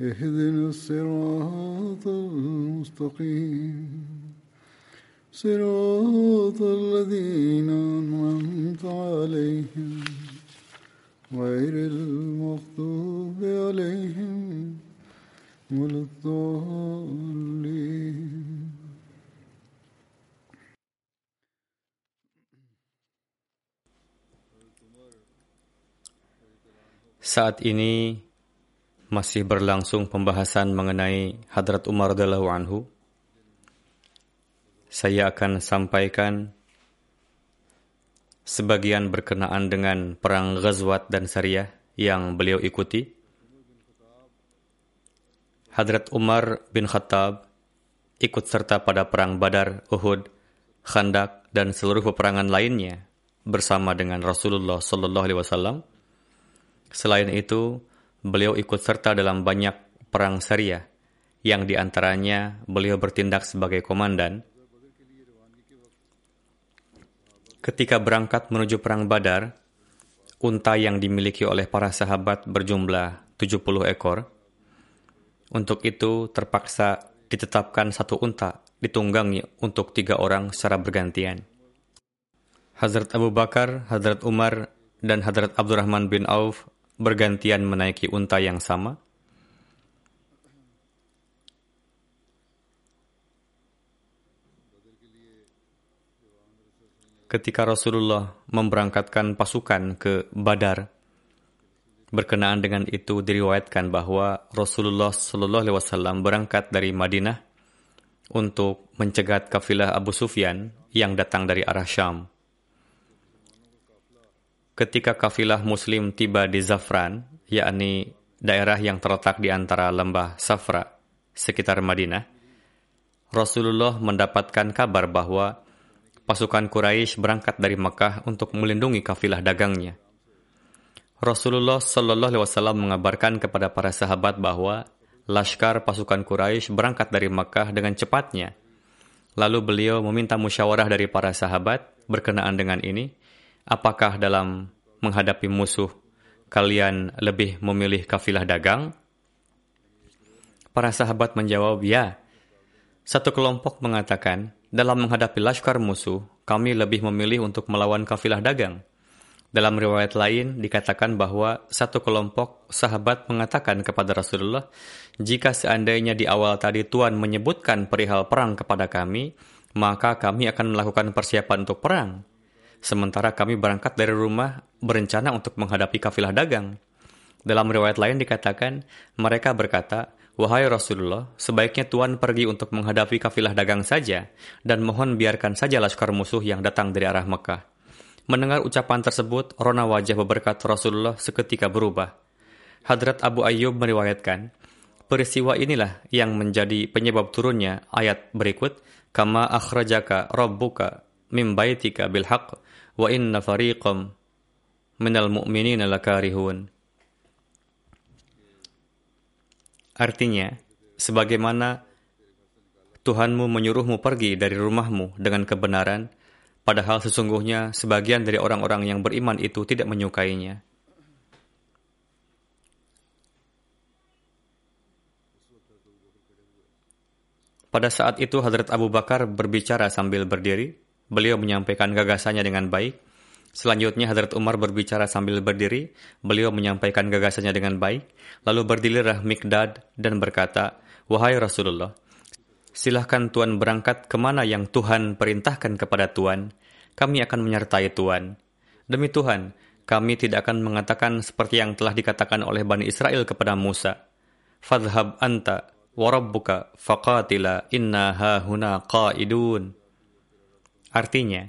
اهدنا الصراط المستقيم. صراط الذين أنعمت عليهم غير المغضوب عليهم ولا الضالين. Saat ini masih berlangsung pembahasan mengenai Hadrat Umar radhiyallahu anhu. Saya akan sampaikan sebagian berkenaan dengan perang Ghazwat dan Sariyah yang beliau ikuti. Hadrat Umar bin Khattab ikut serta pada perang Badar, Uhud, Khandak dan seluruh peperangan lainnya bersama dengan Rasulullah Shallallahu alaihi wasallam. Selain itu, beliau ikut serta dalam banyak perang Syariah, yang di antaranya beliau bertindak sebagai komandan. Ketika berangkat menuju perang Badar, unta yang dimiliki oleh para sahabat berjumlah 70 ekor. Untuk itu terpaksa ditetapkan satu unta ditunggangi untuk tiga orang secara bergantian. Hazrat Abu Bakar, Hazrat Umar, dan Hazrat Abdurrahman bin Auf bergantian menaiki unta yang sama? Ketika Rasulullah memberangkatkan pasukan ke Badar, berkenaan dengan itu diriwayatkan bahwa Rasulullah Shallallahu Alaihi Wasallam berangkat dari Madinah untuk mencegat kafilah Abu Sufyan yang datang dari arah Syam. Ketika kafilah Muslim tiba di Zafran, yakni daerah yang terletak di antara lembah Safra, sekitar Madinah, Rasulullah mendapatkan kabar bahwa pasukan Quraisy berangkat dari Mekah untuk melindungi kafilah dagangnya. Rasulullah Shallallahu Alaihi Wasallam mengabarkan kepada para sahabat bahwa laskar pasukan Quraisy berangkat dari Mekah dengan cepatnya. Lalu beliau meminta musyawarah dari para sahabat berkenaan dengan ini, apakah dalam menghadapi musuh kalian lebih memilih kafilah dagang? Para sahabat menjawab, ya. Satu kelompok mengatakan, dalam menghadapi laskar musuh, kami lebih memilih untuk melawan kafilah dagang. Dalam riwayat lain dikatakan bahwa satu kelompok sahabat mengatakan kepada Rasulullah, "Jika seandainya di awal tadi Tuhan menyebutkan perihal perang kepada kami, maka kami akan melakukan persiapan untuk perang. Sementara kami berangkat dari rumah berencana untuk menghadapi kafilah dagang." Dalam riwayat lain dikatakan, mereka berkata, "Wahai Rasulullah, sebaiknya Tuhan pergi untuk menghadapi kafilah dagang saja, dan mohon biarkan saja laskar musuh yang datang dari arah Mekah." Mendengar ucapan tersebut, rona wajah beberkat Rasulullah seketika berubah. Hadrat Abu Ayyub meriwayatkan, peristiwa inilah yang menjadi penyebab turunnya ayat berikut, Kama akhrajaka rabbuka mim baitika bil haqq wa inna fariqam minal mu'minina lakarihun. Artinya, sebagaimana Tuhanmu menyuruhmu pergi dari rumahmu dengan kebenaran, Padahal sesungguhnya sebagian dari orang-orang yang beriman itu tidak menyukainya. Pada saat itu Hadrat Abu Bakar berbicara sambil berdiri. Beliau menyampaikan gagasannya dengan baik. Selanjutnya Hadrat Umar berbicara sambil berdiri. Beliau menyampaikan gagasannya dengan baik. Lalu berdirilah Mikdad dan berkata, Wahai Rasulullah, silahkan Tuhan berangkat ke mana yang Tuhan perintahkan kepada Tuhan. Kami akan menyertai Tuhan. Demi Tuhan, kami tidak akan mengatakan seperti yang telah dikatakan oleh Bani Israel kepada Musa. Fadhab anta warabbuka faqatila inna hahuna qaidun. Artinya,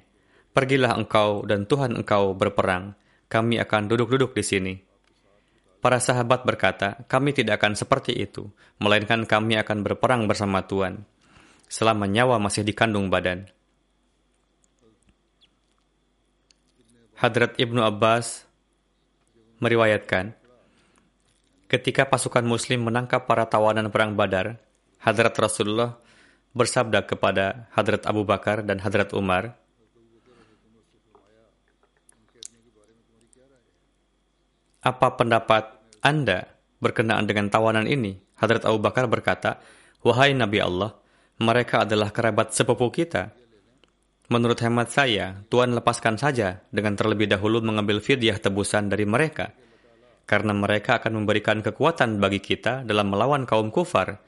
pergilah engkau dan Tuhan engkau berperang. Kami akan duduk-duduk di sini. Para sahabat berkata, kami tidak akan seperti itu, melainkan kami akan berperang bersama Tuhan, selama nyawa masih dikandung badan. Hadrat Ibnu Abbas meriwayatkan, ketika pasukan muslim menangkap para tawanan perang badar, Hadrat Rasulullah bersabda kepada Hadrat Abu Bakar dan Hadrat Umar, Apa pendapat Anda berkenaan dengan tawanan ini? Hadrat Abu Bakar berkata, Wahai Nabi Allah, mereka adalah kerabat sepupu kita. Menurut hemat saya, Tuhan lepaskan saja dengan terlebih dahulu mengambil fidyah tebusan dari mereka. Karena mereka akan memberikan kekuatan bagi kita dalam melawan kaum kufar.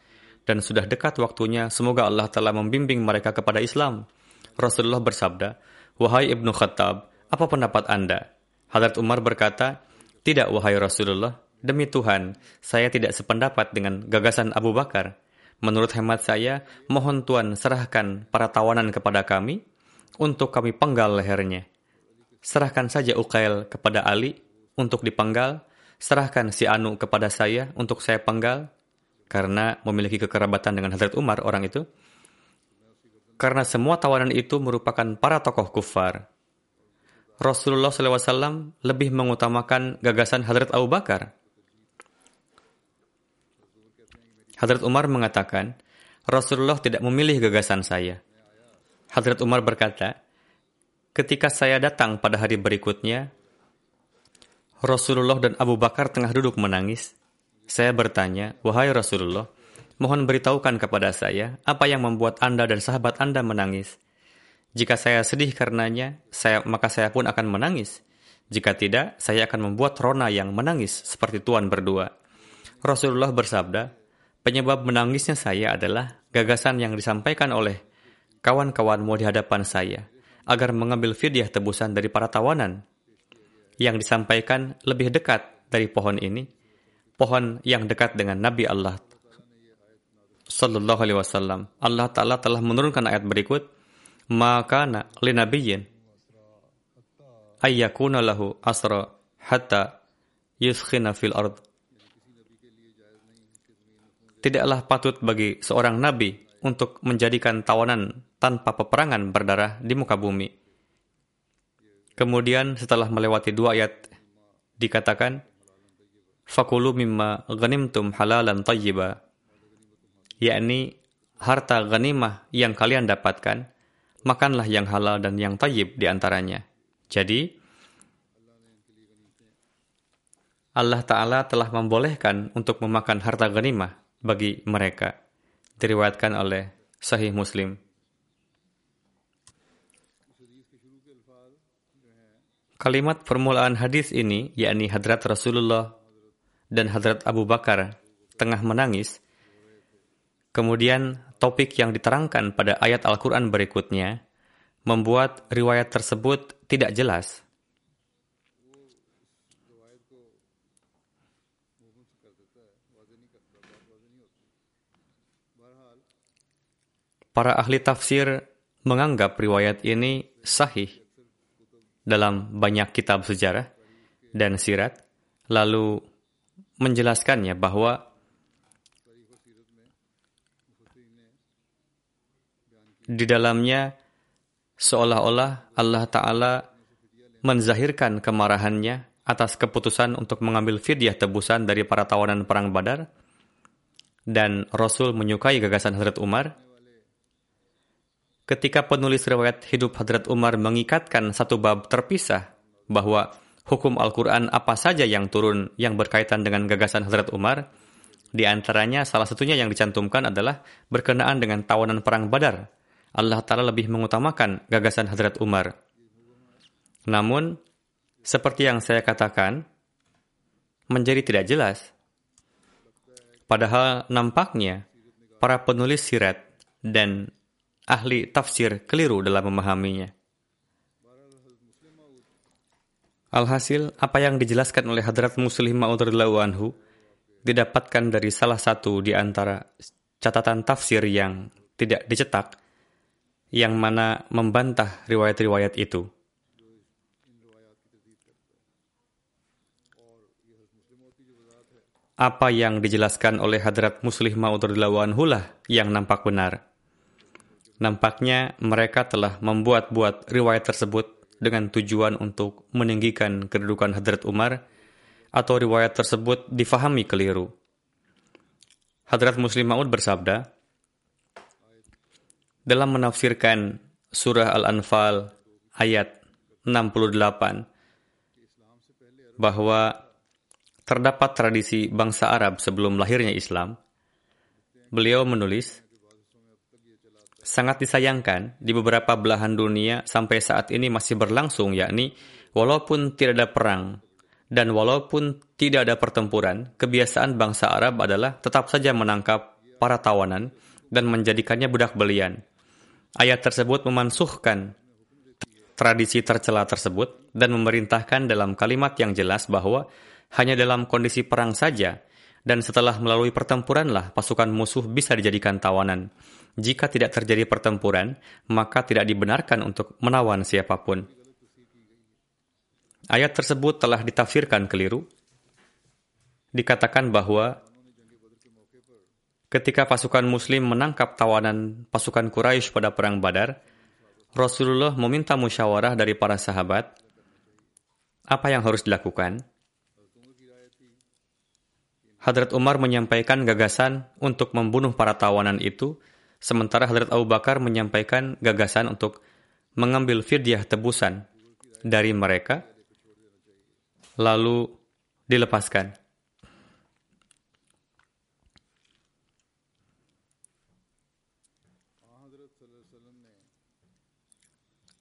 Dan sudah dekat waktunya, semoga Allah telah membimbing mereka kepada Islam. Rasulullah bersabda, Wahai Ibnu Khattab, apa pendapat Anda? Hadrat Umar berkata, Tidak, wahai Rasulullah, demi Tuhan, saya tidak sependapat dengan gagasan Abu Bakar. Menurut hemat saya, mohon Tuhan serahkan para tawanan kepada kami, untuk kami penggal lehernya. Serahkan saja Ukail kepada Ali untuk dipenggal, serahkan si Anu kepada saya untuk saya penggal, karena memiliki kekerabatan dengan Hazrat Umar orang itu. Karena semua tawanan itu merupakan para tokoh kufar. Rasulullah SAW lebih mengutamakan gagasan Hazrat Abu Bakar. Hazrat Umar mengatakan, Rasulullah tidak memilih gagasan saya. Hadrat Umar berkata, ketika saya datang pada hari berikutnya, Rasulullah dan Abu Bakar tengah duduk menangis. Saya bertanya, wahai Rasulullah, mohon beritahukan kepada saya apa yang membuat Anda dan sahabat Anda menangis. Jika saya sedih karenanya, saya, maka saya pun akan menangis. Jika tidak, saya akan membuat Rona yang menangis seperti Tuhan berdua. Rasulullah bersabda, penyebab menangisnya saya adalah gagasan yang disampaikan oleh kawan-kawanmu di hadapan saya, agar mengambil fidyah tebusan dari para tawanan. Yang disampaikan lebih dekat dari pohon ini, pohon yang dekat dengan Nabi Allah Sallallahu Alaihi Wasallam. Allah Taala telah menurunkan ayat berikut, maka li nabiyyin ayyakuna lahu asra hatta yuskhina fil ard. Tidaklah patut bagi seorang nabi untuk menjadikan tawanan tanpa peperangan berdarah di muka bumi. Kemudian setelah melewati dua ayat dikatakan fakulu mimma ghanimtum halalan tayyiba yakni harta ghanimah yang kalian dapatkan makanlah yang halal dan yang tayyib di antaranya. Jadi Allah Ta'ala telah membolehkan untuk memakan harta ghanimah bagi mereka diriwayatkan oleh Sahih Muslim. Kalimat permulaan hadis ini, yakni Hadrat Rasulullah dan Hadrat Abu Bakar tengah menangis, kemudian topik yang diterangkan pada ayat Al-Quran berikutnya, membuat riwayat tersebut tidak jelas. Para ahli tafsir menganggap riwayat ini sahih dalam banyak kitab sejarah dan sirat, lalu menjelaskannya bahwa di dalamnya seolah-olah Allah Ta'ala menzahirkan kemarahannya atas keputusan untuk mengambil fidyah tebusan dari para tawanan perang badar, dan Rasul menyukai gagasan Hazrat Umar, ketika penulis riwayat hidup Hadrat Umar mengikatkan satu bab terpisah bahwa hukum Al-Quran apa saja yang turun yang berkaitan dengan gagasan Hadrat Umar, di antaranya salah satunya yang dicantumkan adalah berkenaan dengan tawanan perang badar. Allah Ta'ala lebih mengutamakan gagasan Hadrat Umar. Namun, seperti yang saya katakan, menjadi tidak jelas. Padahal nampaknya para penulis sirat dan ahli tafsir keliru dalam memahaminya. Alhasil, apa yang dijelaskan oleh Hadrat Muslim Ma'ud anhu didapatkan dari salah satu di antara catatan tafsir yang tidak dicetak, yang mana membantah riwayat-riwayat itu. Apa yang dijelaskan oleh Hadrat Muslim Ma'ud anhu lah yang nampak benar. Nampaknya mereka telah membuat-buat riwayat tersebut dengan tujuan untuk meninggikan kedudukan Hadrat Umar atau riwayat tersebut difahami keliru. Hadrat Muslim Maud bersabda, dalam menafsirkan surah Al-Anfal ayat 68 bahwa terdapat tradisi bangsa Arab sebelum lahirnya Islam, beliau menulis, sangat disayangkan di beberapa belahan dunia sampai saat ini masih berlangsung, yakni walaupun tidak ada perang dan walaupun tidak ada pertempuran, kebiasaan bangsa Arab adalah tetap saja menangkap para tawanan dan menjadikannya budak belian. Ayat tersebut memansuhkan tradisi tercela tersebut dan memerintahkan dalam kalimat yang jelas bahwa hanya dalam kondisi perang saja dan setelah melalui pertempuranlah pasukan musuh bisa dijadikan tawanan. Jika tidak terjadi pertempuran, maka tidak dibenarkan untuk menawan siapa pun. Ayat tersebut telah ditafsirkan keliru. Dikatakan bahwa ketika pasukan muslim menangkap tawanan pasukan Quraisy pada perang Badar, Rasulullah meminta musyawarah dari para sahabat apa yang harus dilakukan. Hadrat Umar menyampaikan gagasan untuk membunuh para tawanan itu Sementara Hadrat Abu Bakar menyampaikan gagasan untuk mengambil fidyah tebusan dari mereka, lalu dilepaskan.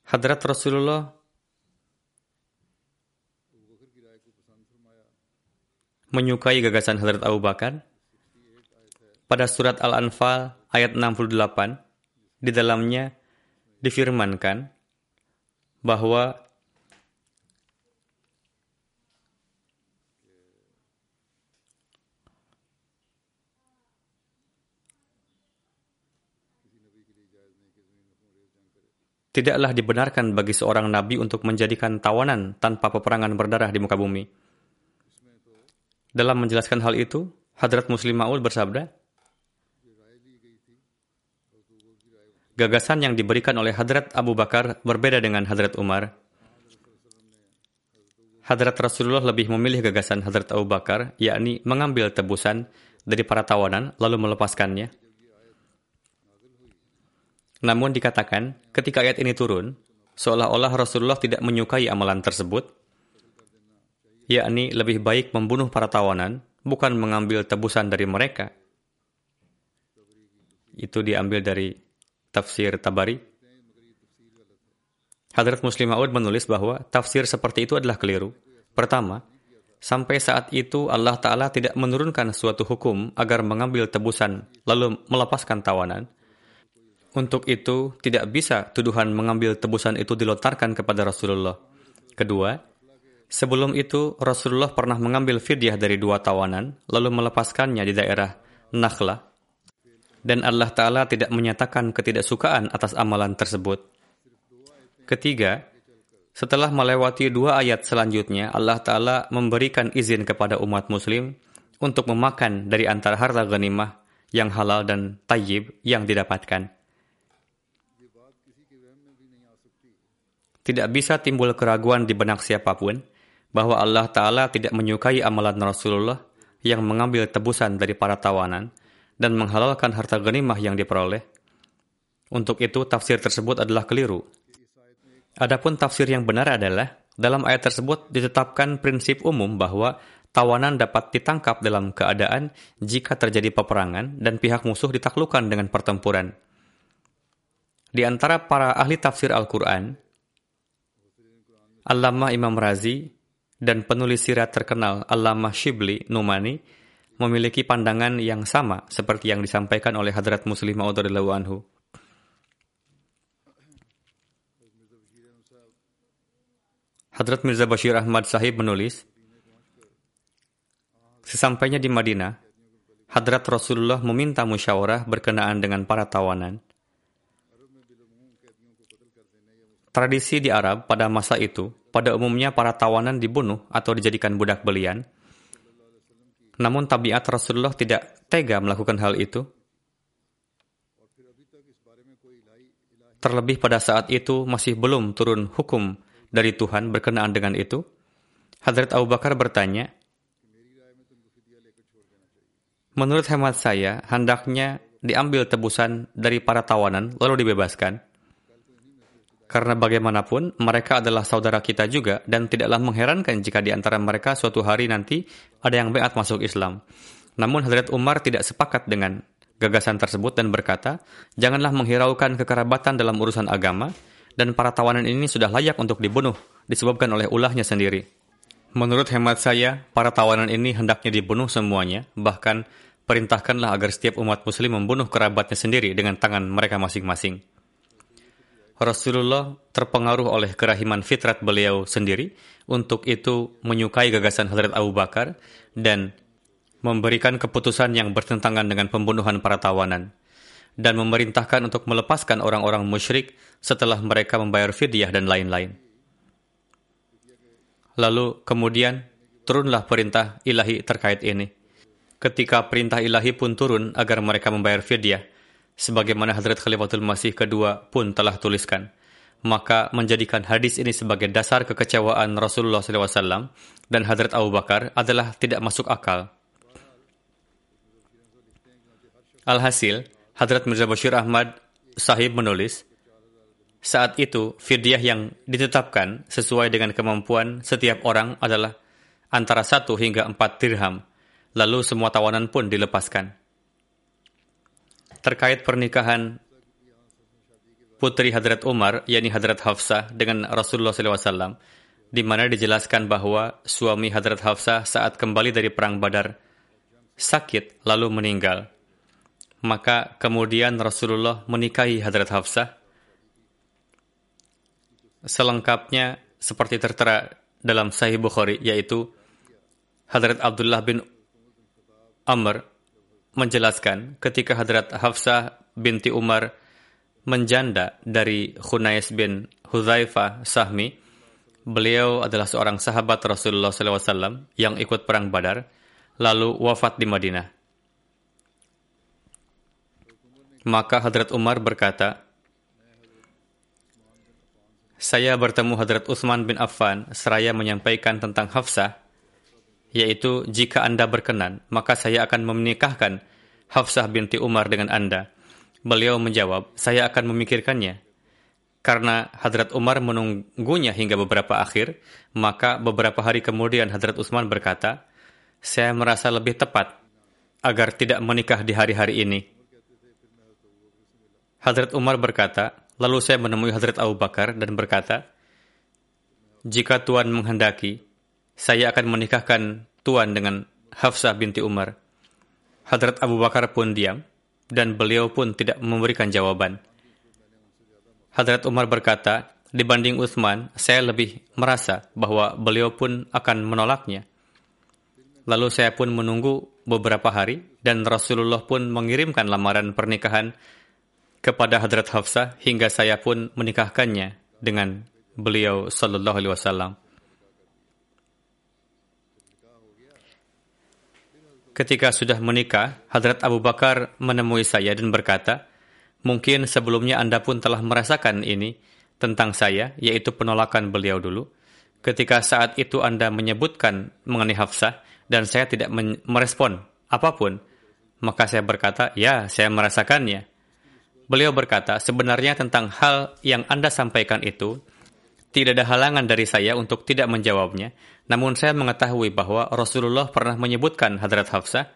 Hadrat Rasulullah menyukai gagasan Hadrat Abu Bakar pada surat Al-Anfal ayat 68 di dalamnya difirmankan bahwa tidaklah dibenarkan bagi seorang nabi untuk menjadikan tawanan tanpa peperangan berdarah di muka bumi. Dalam menjelaskan hal itu, Hadrat Muslim Ma'ud bersabda, Gagasan yang diberikan oleh Hadrat Abu Bakar berbeda dengan Hadrat Umar. Hadrat Rasulullah lebih memilih gagasan Hadrat Abu Bakar, yakni mengambil tebusan dari para tawanan lalu melepaskannya. Namun dikatakan, ketika ayat ini turun, seolah-olah Rasulullah tidak menyukai amalan tersebut, yakni lebih baik membunuh para tawanan, bukan mengambil tebusan dari mereka. Itu diambil dari tafsir Tabari. Hadrat Muslim Ma'ud menulis bahwa tafsir seperti itu adalah keliru. Pertama, sampai saat itu Allah Ta'ala tidak menurunkan suatu hukum agar mengambil tebusan lalu melepaskan tawanan. Untuk itu, tidak bisa tuduhan mengambil tebusan itu dilontarkan kepada Rasulullah. Kedua, sebelum itu Rasulullah pernah mengambil fidyah dari dua tawanan lalu melepaskannya di daerah Nakhla dan Allah Ta'ala tidak menyatakan ketidaksukaan atas amalan tersebut. Ketiga, setelah melewati dua ayat selanjutnya, Allah Ta'ala memberikan izin kepada umat muslim untuk memakan dari antara harta ghanimah yang halal dan tayyib yang didapatkan. Tidak bisa timbul keraguan di benak siapa pun bahwa Allah Ta'ala tidak menyukai amalan Rasulullah yang mengambil tebusan dari para tawanan, dan menghalalkan harta ghanimah yang diperoleh. Untuk itu, tafsir tersebut adalah keliru. Adapun tafsir yang benar adalah, dalam ayat tersebut ditetapkan prinsip umum bahwa tawanan dapat ditangkap dalam keadaan jika terjadi peperangan dan pihak musuh ditaklukkan dengan pertempuran. Di antara para ahli tafsir Al-Quran, Allama Imam Razi dan penulis sirat terkenal Allama Shibli Numani memiliki pandangan yang sama seperti yang disampaikan oleh Hadrat Muslim Maud anhu. Hadrat Mirza Bashir Ahmad Sahib menulis, Sesampainya di Madinah, Hadrat Rasulullah meminta musyawarah berkenaan dengan para tawanan. Tradisi di Arab pada masa itu, pada umumnya para tawanan dibunuh atau dijadikan budak belian. Namun tabiat Rasulullah tidak tega melakukan hal itu. Terlebih pada saat itu masih belum turun hukum dari Tuhan berkenaan dengan itu, Hadrat Abu Bakar bertanya, Menurut hemat saya, hendaknya diambil tebusan dari para tawanan lalu dibebaskan. Karena bagaimanapun, mereka adalah saudara kita juga dan tidaklah mengherankan jika di antara mereka suatu hari nanti ada yang beat masuk Islam. Namun Hadrat Umar tidak sepakat dengan gagasan tersebut dan berkata, janganlah menghiraukan kekerabatan dalam urusan agama, dan para tawanan ini sudah layak untuk dibunuh disebabkan oleh ulahnya sendiri. Menurut hemat saya, para tawanan ini hendaknya dibunuh semuanya, bahkan perintahkanlah agar setiap umat muslim membunuh kerabatnya sendiri dengan tangan mereka masing-masing. Rasulullah terpengaruh oleh kerahiman fitrat beliau sendiri, untuk itu menyukai gagasan Hadrat Abu Bakar dan memberikan keputusan yang bertentangan dengan pembunuhan para tawanan dan memerintahkan untuk melepaskan orang-orang musyrik setelah mereka membayar fidyah dan lain-lain. Lalu kemudian turunlah perintah ilahi terkait ini. Ketika perintah ilahi pun turun agar mereka membayar fidyah, sebagaimana Hadrat Khalifatul Masih kedua pun telah tuliskan, maka menjadikan hadis ini sebagai dasar kekecewaan Rasulullah SAW dan Hadrat Abu Bakar adalah tidak masuk akal. Alhasil, Hadrat Mirza Bashir Ahmad Sahib menulis, saat itu fidyah yang ditetapkan sesuai dengan kemampuan setiap orang adalah antara satu hingga empat dirham, lalu semua tawanan pun dilepaskan. Terkait pernikahan putri Hadrat Umar, yakni Hadrat Hafsah dengan Rasulullah SAW, di mana dijelaskan bahwa suami Hadrat Hafsah saat kembali dari Perang Badar sakit lalu meninggal. Maka kemudian Rasulullah menikahi Hadrat Hafsah. Selengkapnya seperti tertera dalam Sahih Bukhari, yaitu Hadrat Abdullah bin Amr menjelaskan ketika Hadrat Hafsah binti Umar menjanda dari Khunais bin Hudzaifah Sahmi, beliau adalah seorang sahabat Rasulullah SAW yang ikut perang Badar, lalu wafat di Madinah. Maka Hadrat Umar berkata, saya bertemu Hadrat Utsman bin Affan seraya menyampaikan tentang Hafsah, yaitu jika Anda berkenan, maka saya akan menikahkan Hafsah binti Umar dengan Anda. Beliau menjawab, saya akan memikirkannya. Karena Hadrat Umar menunggunya hingga beberapa akhir, maka beberapa hari kemudian Hadrat Utsman berkata, saya merasa lebih tepat agar tidak menikah di hari-hari ini Hadrat Umar berkata, lalu saya menemui Hadrat Abu Bakar dan berkata, jika Tuan menghendaki, saya akan menikahkan Tuan dengan Hafsah binti Umar. Hadrat Abu Bakar pun diam, dan beliau pun tidak memberikan jawaban. Hadrat Umar berkata, dibanding Uthman, saya lebih merasa bahwa beliau pun akan menolaknya. Lalu saya pun menunggu beberapa hari, dan Rasulullah pun mengirimkan lamaran pernikahan kepada Hadrat Hafsah hingga saya pun menikahkannya dengan beliau sallallahu alaihi wasallam. Ketika sudah menikah, Hadrat Abu Bakar menemui saya dan berkata, "Mungkin sebelumnya Anda pun telah merasakan ini tentang saya, yaitu penolakan beliau dulu. Ketika saat itu Anda menyebutkan mengenai Hafsah dan saya tidak merespon apa pun, maka saya berkata, "Ya, saya merasakannya." Beliau berkata, sebenarnya tentang hal yang Anda sampaikan itu, tidak ada halangan dari saya untuk tidak menjawabnya, namun saya mengetahui bahwa Rasulullah pernah menyebutkan Hadrat Hafsah,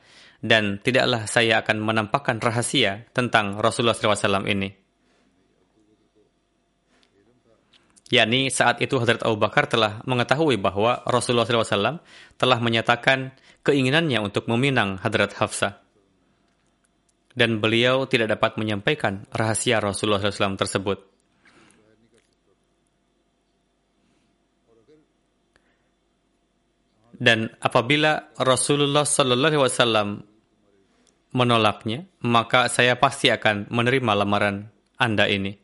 dan tidaklah saya akan menampakkan rahasia tentang Rasulullah SAW ini. yakni saat itu Hadrat Abu Bakar telah mengetahui bahwa Rasulullah SAW telah menyatakan keinginannya untuk meminang Hadrat Hafsah. Dan beliau tidak dapat menyampaikan rahasia Rasulullah SAW tersebut. Dan apabila Rasulullah SAW menolaknya, maka saya pasti akan menerima lamaran Anda ini.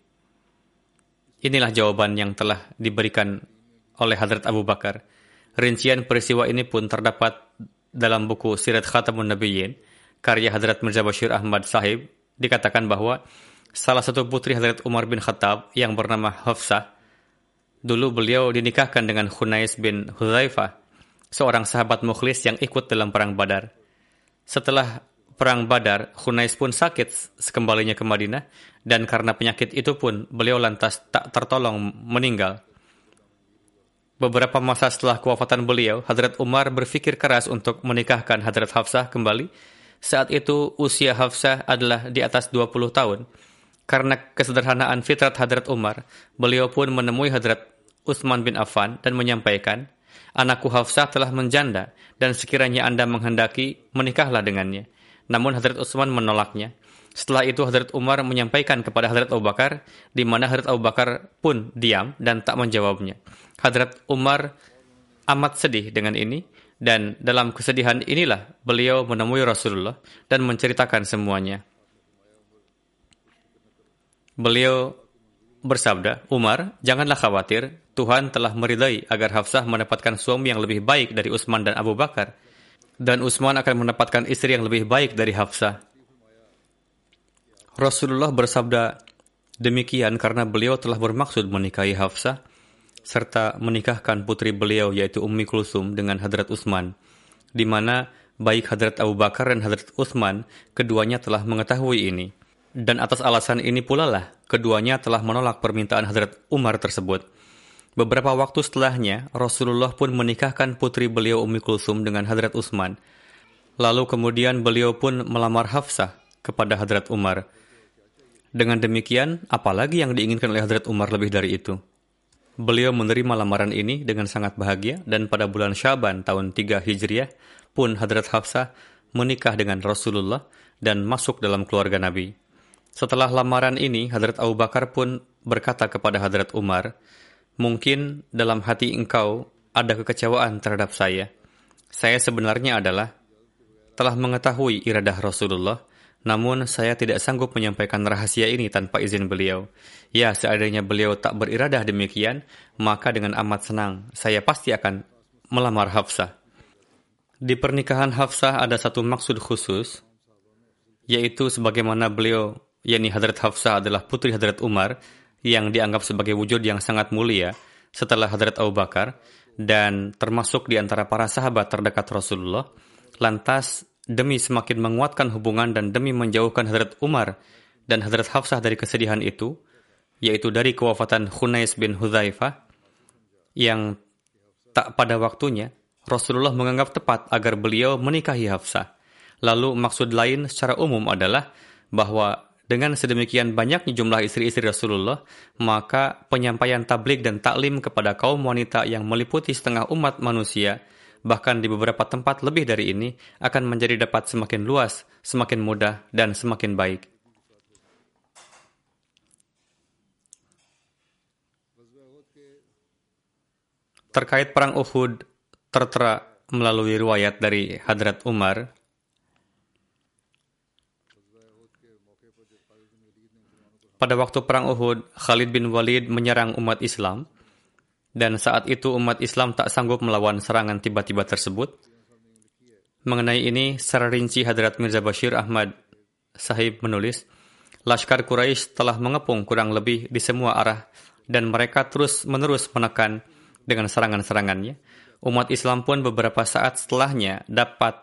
Inilah jawaban yang telah diberikan oleh Hadrat Abu Bakar. Rincian peristiwa ini pun terdapat dalam buku Sirat Khatamun Nabiyyin, karya Hadrat Mirza Bashir Ahmad Sahib, dikatakan bahwa salah satu putri Hadrat Umar bin Khattab yang bernama Hafsah, dulu beliau dinikahkan dengan Khunais bin Hudzaifah, seorang sahabat mukhlis yang ikut dalam perang Badar. Setelah perang Badar, Khunais pun sakit sekembalinya ke Madinah dan karena penyakit itu pun beliau lantas tak tertolong meninggal. Beberapa masa setelah kewafatan beliau, Hadrat Umar berpikir keras untuk menikahkan Hadrat Hafsah kembali. Saat itu usia Hafsah adalah di atas 20 tahun. Karena kesederhanaan fitrat Hadrat Umar, beliau pun menemui Hadrat Utsman bin Affan dan menyampaikan, Anakku Hafsah telah menjanda dan sekiranya Anda menghendaki, menikahlah dengannya. Namun Hadrat Utsman menolaknya. Setelah itu Hadrat Umar menyampaikan kepada Hadrat Abu Bakar, di mana Hadrat Abu Bakar pun diam dan tak menjawabnya. Hadrat Umar amat sedih dengan ini, dan dalam kesedihan inilah beliau menemui Rasulullah dan menceritakan semuanya. Beliau bersabda, Umar, janganlah khawatir, Tuhan telah meridai agar Hafsah mendapatkan suami yang lebih baik dari Utsman dan Abu Bakar, dan Utsman akan mendapatkan istri yang lebih baik dari Hafsah. Rasulullah bersabda demikian karena beliau telah bermaksud menikahi Hafsah, serta menikahkan putri beliau yaitu Ummi Kulsum dengan Hadrat Utsman, di mana baik Hadrat Abu Bakar dan Hadrat Utsman keduanya telah mengetahui ini. Dan atas alasan ini pula lah, keduanya telah menolak permintaan Hadrat Umar tersebut. Beberapa waktu setelahnya, Rasulullah pun menikahkan putri beliau Ummi Kulsum dengan Hadrat Utsman. Lalu kemudian beliau pun melamar Hafsah kepada Hadrat Umar. Dengan demikian, apalagi yang diinginkan oleh Hadrat Umar lebih dari itu? Beliau menerima lamaran ini dengan sangat bahagia dan pada bulan Syaban tahun 3 Hijriah pun Hadrat Hafsah menikah dengan Rasulullah dan masuk dalam keluarga Nabi. Setelah lamaran ini, Hadrat Abu Bakar pun berkata kepada Hadrat Umar, Mungkin dalam hati engkau ada kekecewaan terhadap saya. Saya sebenarnya adalah telah mengetahui iradah Rasulullah, namun saya tidak sanggup menyampaikan rahasia ini tanpa izin beliau. Ya, seandainya beliau tak beriradah demikian, maka dengan amat senang saya pasti akan melamar Hafsah. Di pernikahan Hafsah ada satu maksud khusus, yaitu sebagaimana beliau, yakni Hadrat Hafsah adalah putri Hadrat Umar, yang dianggap sebagai wujud yang sangat mulia setelah Hadrat Abu Bakar dan termasuk di antara para sahabat terdekat Rasulullah. Lantas demi semakin menguatkan hubungan dan demi menjauhkan Hadrat Umar dan Hadrat Hafsah dari kesedihan itu, yaitu dari kewafatan Khunais bin Hudzaifah yang tak pada waktunya, Rasulullah menganggap tepat agar beliau menikahi Hafsah. Lalu maksud lain secara umum adalah bahwa dengan sedemikian banyaknya jumlah istri-istri Rasulullah, maka penyampaian tablik dan taklim kepada kaum wanita yang meliputi setengah umat manusia, bahkan di beberapa tempat lebih dari ini, akan menjadi dapat semakin luas, semakin mudah, dan semakin baik. Terkait perang Uhud, tertera melalui riwayat dari Hadrat Umar Pada waktu Perang Uhud, Khalid bin Walid menyerang umat Islam, dan saat itu umat Islam tak sanggup melawan serangan tiba-tiba tersebut. Mengenai ini, secara rinci Hadrat Mirza Bashir Ahmad Sahib menulis, Laskar Quraisy telah mengepung kurang lebih di semua arah, dan mereka terus-menerus menekan dengan serangan-serangannya. Umat Islam pun beberapa saat setelahnya dapat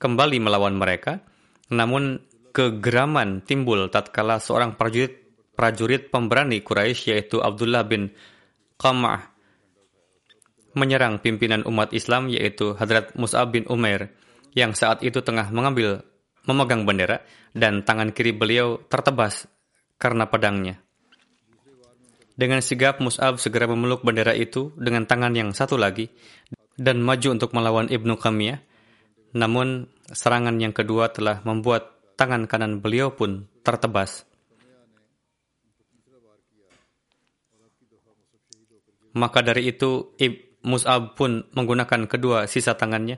kembali melawan mereka, namun kegeraman timbul tatkala seorang prajurit prajurit pemberani Quraisy yaitu Abdullah bin Qam'ah menyerang pimpinan umat Islam yaitu Hadrat Mus'ab bin Umair yang saat itu tengah mengambil memegang bendera dan tangan kiri beliau tertebas karena pedangnya. Dengan sigap Mus'ab segera memeluk bendera itu dengan tangan yang satu lagi dan maju untuk melawan Ibnu Qamiyah. Namun serangan yang kedua telah membuat tangan kanan beliau pun tertebas. Maka dari itu Mus'ab pun menggunakan kedua sisa tangannya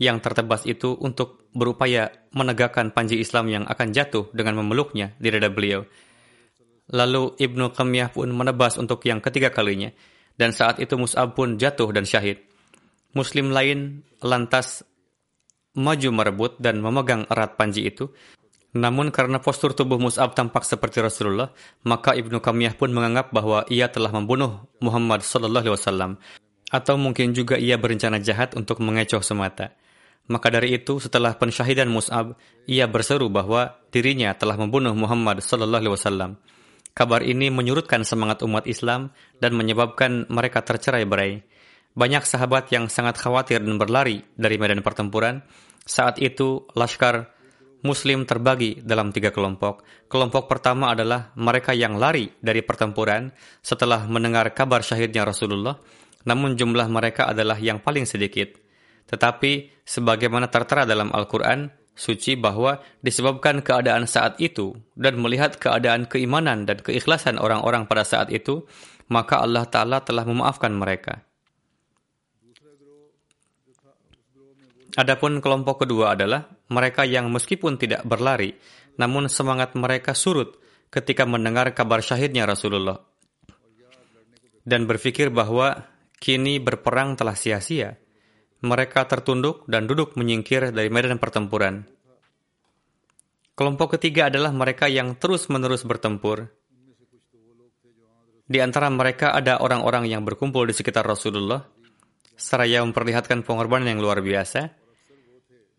yang tertebas itu untuk berupaya menegakkan panji Islam yang akan jatuh dengan memeluknya di dada beliau. Lalu Ibnu Qamiyah pun menebas untuk yang ketiga kalinya, dan saat itu Mus'ab pun jatuh dan syahid. Muslim lain lantas maju merebut dan memegang erat panji itu. Namun karena postur tubuh Mus'ab tampak seperti Rasulullah, maka Ibnu Qamiyah pun menganggap bahwa ia telah membunuh Muhammad sallallahu alaihi wasallam atau mungkin juga ia berencana jahat untuk mengecoh semata. Maka dari itu, setelah pensyahidan Mus'ab, ia berseru bahwa dirinya telah membunuh Muhammad sallallahu alaihi wasallam. Kabar ini menyurutkan semangat umat Islam dan menyebabkan mereka tercerai-berai. Banyak sahabat yang sangat khawatir dan berlari dari medan pertempuran. Saat itu, Laskar Muslim terbagi dalam tiga kelompok. Kelompok pertama adalah mereka yang lari dari pertempuran setelah mendengar kabar syahidnya Rasulullah, namun jumlah mereka adalah yang paling sedikit. Tetapi, sebagaimana tertera dalam Al-Quran, suci bahwa disebabkan keadaan saat itu dan melihat keadaan keimanan dan keikhlasan orang-orang pada saat itu, maka Allah Ta'ala telah memaafkan mereka. Adapun kelompok kedua adalah mereka yang meskipun tidak berlari, namun semangat mereka surut ketika mendengar kabar syahidnya Rasulullah dan berpikir bahwa kini berperang telah sia-sia mereka tertunduk dan duduk menyingkir dari medan pertempuran. Kelompok ketiga adalah mereka yang terus-menerus bertempur. Di antara mereka ada orang-orang yang berkumpul di sekitar Rasulullah, seraya memperlihatkan pengorbanan yang luar biasa,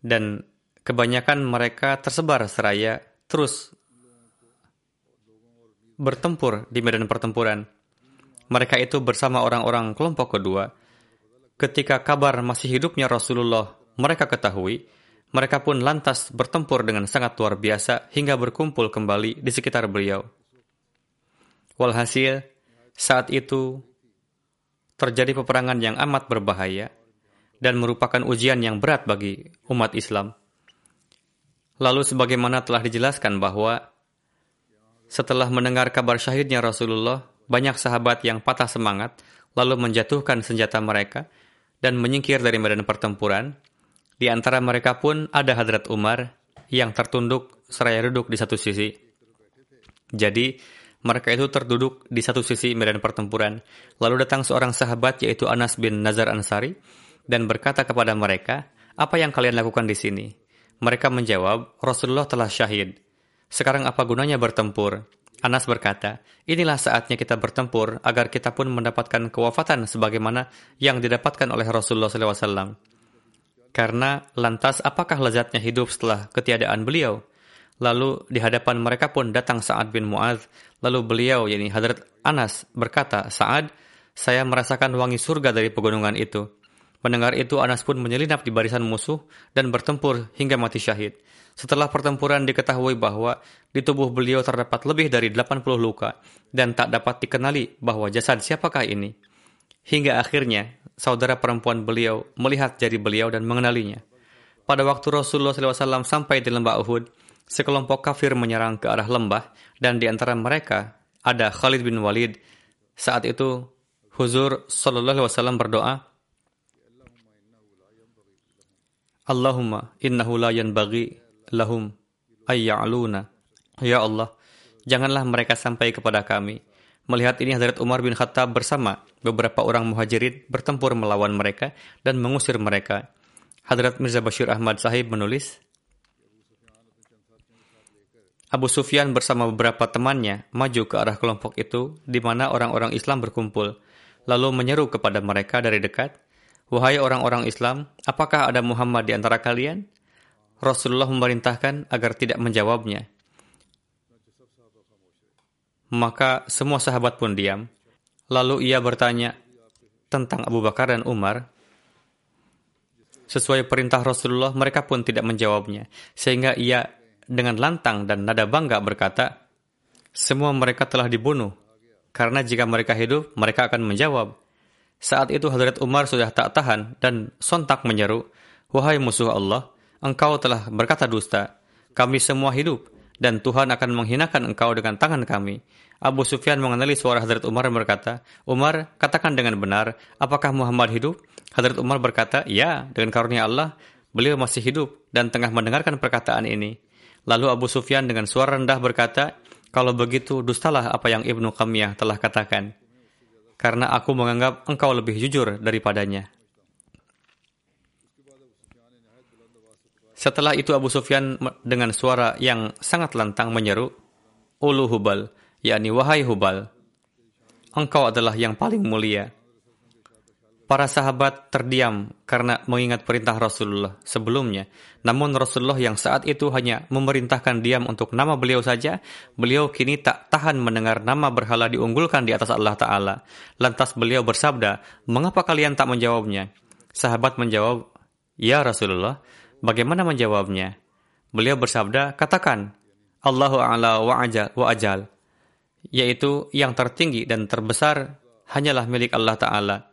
dan kebanyakan mereka tersebar seraya terus bertempur di medan pertempuran. Mereka itu bersama orang-orang kelompok kedua, Ketika kabar masih hidupnya Rasulullah mereka ketahui, mereka pun lantas bertempur dengan sangat luar biasa hingga berkumpul kembali di sekitar beliau. Walhasil, saat itu terjadi peperangan yang amat berbahaya dan merupakan ujian yang berat bagi umat Islam. Lalu sebagaimana telah dijelaskan bahwa setelah mendengar kabar syahidnya Rasulullah, banyak sahabat yang patah semangat lalu menjatuhkan senjata mereka dan menyingkir dari medan pertempuran. Di antara mereka pun ada Hadrat Umar yang tertunduk seraya duduk di satu sisi. Jadi, mereka itu terduduk di satu sisi medan pertempuran. Lalu datang seorang sahabat yaitu Anas bin Nazar Ansari dan berkata kepada mereka, apa yang kalian lakukan di sini? Mereka menjawab, Rasulullah telah syahid. Sekarang apa gunanya bertempur? Anas berkata, inilah saatnya kita bertempur agar kita pun mendapatkan kewafatan sebagaimana yang didapatkan oleh Rasulullah SAW. Karena lantas apakah lezatnya hidup setelah ketiadaan beliau? Lalu di hadapan mereka pun datang Sa'ad bin Mu'adz. Lalu beliau, yakni Hadrat Anas, berkata, Sa'ad, saya merasakan wangi surga dari pegunungan itu. Mendengar itu, Anas pun menyelinap di barisan musuh dan bertempur hingga mati syahid. Setelah pertempuran diketahui bahwa di tubuh beliau terdapat lebih dari 80 luka dan tak dapat dikenali bahwa jasad siapakah ini. Hingga akhirnya saudara perempuan beliau melihat jari beliau dan mengenalinya. Pada waktu Rasulullah SAW sampai di lembah Uhud, sekelompok kafir menyerang ke arah lembah dan di antara mereka ada Khalid bin Walid. Saat itu Huzur Sallallahu Alaihi Wasallam berdoa, Allahumma innahu la yanbaghi lahum ayya'luna. Ya Allah, janganlah mereka sampai kepada kami. Melihat ini Hadrat Umar bin Khattab bersama beberapa orang muhajirin bertempur melawan mereka dan mengusir mereka. Hadrat Mirza Bashir Ahmad Sahib menulis, Abu Sufyan bersama beberapa temannya maju ke arah kelompok itu di mana orang-orang Islam berkumpul, lalu menyeru kepada mereka dari dekat, Wahai orang-orang Islam, apakah ada Muhammad di antara kalian? Rasulullah memerintahkan agar tidak menjawabnya. Maka semua sahabat pun diam. Lalu ia bertanya tentang Abu Bakar dan Umar. Sesuai perintah Rasulullah, mereka pun tidak menjawabnya. Sehingga ia dengan lantang dan nada bangga berkata, semua mereka telah dibunuh. Karena jika mereka hidup, mereka akan menjawab. Saat itu Hadrat Umar sudah tak tahan dan sontak menyeru, Wahai musuh Allah, engkau telah berkata dusta. Kami semua hidup, dan Tuhan akan menghinakan engkau dengan tangan kami. Abu Sufyan mengenali suara Hadrat Umar berkata, Umar, katakan dengan benar, apakah Muhammad hidup? Hadrat Umar berkata, ya, dengan karunia Allah, beliau masih hidup dan tengah mendengarkan perkataan ini. Lalu Abu Sufyan dengan suara rendah berkata, kalau begitu, dustalah apa yang Ibnu Qamiyah telah katakan karena aku menganggap engkau lebih jujur daripadanya. Setelah itu Abu Sufyan dengan suara yang sangat lantang menyeru, Ulu Hubal, yakni wahai Hubal, engkau adalah yang paling mulia. Para sahabat terdiam karena mengingat perintah Rasulullah sebelumnya. Namun Rasulullah yang saat itu hanya memerintahkan diam untuk nama beliau saja, beliau kini tak tahan mendengar nama berhala diunggulkan di atas Allah Ta'ala. Lantas beliau bersabda, mengapa kalian tak menjawabnya? Sahabat menjawab, Ya Rasulullah, bagaimana menjawabnya? Beliau bersabda, katakan, Allahu a'la wa ajal, wa ajal, yaitu yang tertinggi dan terbesar hanyalah milik Allah Ta'ala.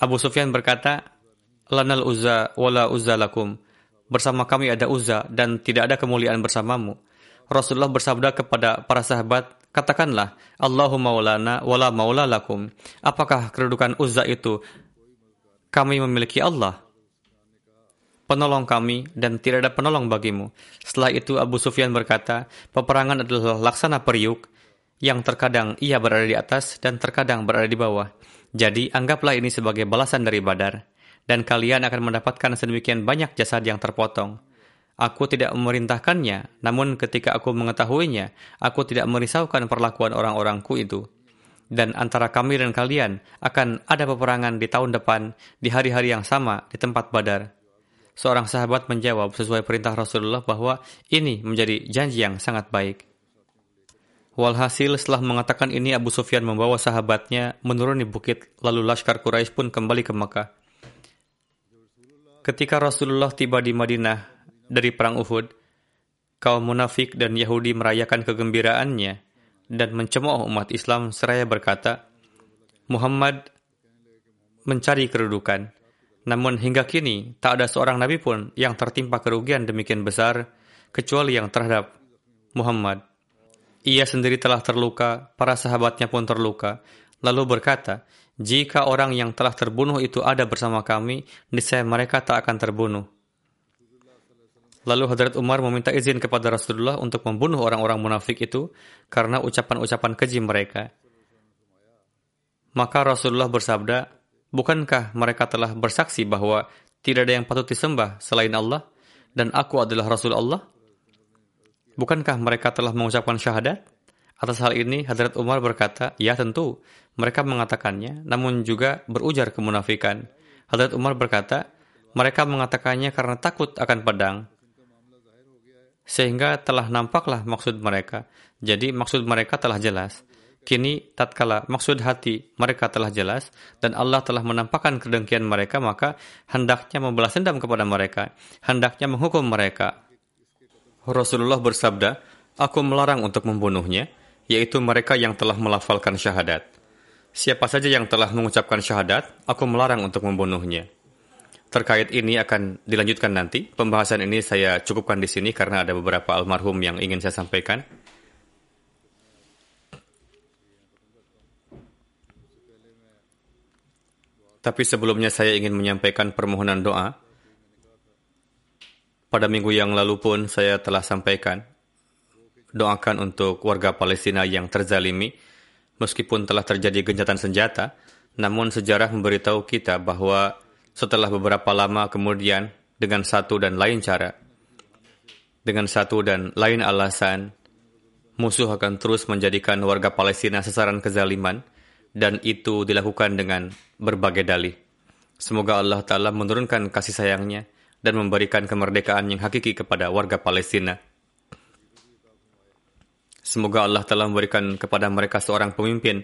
Abu Sufyan berkata, Lanal uzza wala uzza lakum. Bersama kami ada uzza dan tidak ada kemuliaan bersamamu. Rasulullah bersabda kepada para sahabat, katakanlah, Allahu maulana wala maula lakum. Apakah kedudukan uzza itu? Kami memiliki Allah, penolong kami dan tidak ada penolong bagimu. Setelah itu Abu Sufyan berkata, peperangan adalah laksana periuk yang terkadang ia berada di atas dan terkadang berada di bawah. Jadi anggaplah ini sebagai balasan dari Badar, dan kalian akan mendapatkan sedemikian banyak jasad yang terpotong. Aku tidak memerintahkannya, namun ketika aku mengetahuinya, aku tidak merisaukan perlakuan orang-orangku itu. Dan antara kami dan kalian akan ada peperangan di tahun depan, di hari-hari yang sama, di tempat Badar. Seorang sahabat menjawab sesuai perintah Rasulullah bahwa ini menjadi janji yang sangat baik. Walhasil setelah mengatakan ini Abu Sufyan membawa sahabatnya menuruni bukit lalu Laskar Quraisy pun kembali ke Mekah. Ketika Rasulullah tiba di Madinah dari perang Uhud, kaum munafik dan Yahudi merayakan kegembiraannya dan mencemooh umat Islam seraya berkata, Muhammad mencari kedudukan. Namun hingga kini tak ada seorang nabi pun yang tertimpa kerugian demikian besar kecuali yang terhadap Muhammad. Ia sendiri telah terluka, para sahabatnya pun terluka. Lalu berkata, jika orang yang telah terbunuh itu ada bersama kami, niscaya mereka tak akan terbunuh. Lalu Hadrat Umar meminta izin kepada Rasulullah untuk membunuh orang-orang munafik itu karena ucapan-ucapan keji mereka. Maka Rasulullah bersabda, Bukankah mereka telah bersaksi bahwa tidak ada yang patut disembah selain Allah dan aku adalah Rasul Allah? Bukankah mereka telah mengucapkan syahadat? Atas hal ini, Hadrat Umar berkata, ya tentu, mereka mengatakannya, namun juga berujar kemunafikan. Hadrat Umar berkata, mereka mengatakannya karena takut akan pedang. Sehingga telah nampaklah maksud mereka. Jadi maksud mereka telah jelas. Kini tatkala maksud hati mereka telah jelas dan Allah telah menampakkan kedengkian mereka maka hendaknya membalas dendam kepada mereka, hendaknya menghukum mereka, Rasulullah bersabda, Aku melarang untuk membunuhnya, yaitu mereka yang telah melafalkan syahadat. Siapa saja yang telah mengucapkan syahadat, aku melarang untuk membunuhnya. Terkait ini akan dilanjutkan nanti. Pembahasan ini saya cukupkan di sini karena ada beberapa almarhum yang ingin saya sampaikan. Tapi sebelumnya saya ingin menyampaikan permohonan doa pada minggu yang lalu pun saya telah sampaikan, doakan untuk warga Palestina yang terzalimi, meskipun telah terjadi gencatan senjata, namun sejarah memberitahu kita bahwa setelah beberapa lama kemudian dengan satu dan lain cara, dengan satu dan lain alasan, musuh akan terus menjadikan warga Palestina sasaran kezaliman, dan itu dilakukan dengan berbagai dalih. Semoga Allah Ta'ala menurunkan kasih sayangnya dan memberikan kemerdekaan yang hakiki kepada warga Palestina. Semoga Allah telah memberikan kepada mereka seorang pemimpin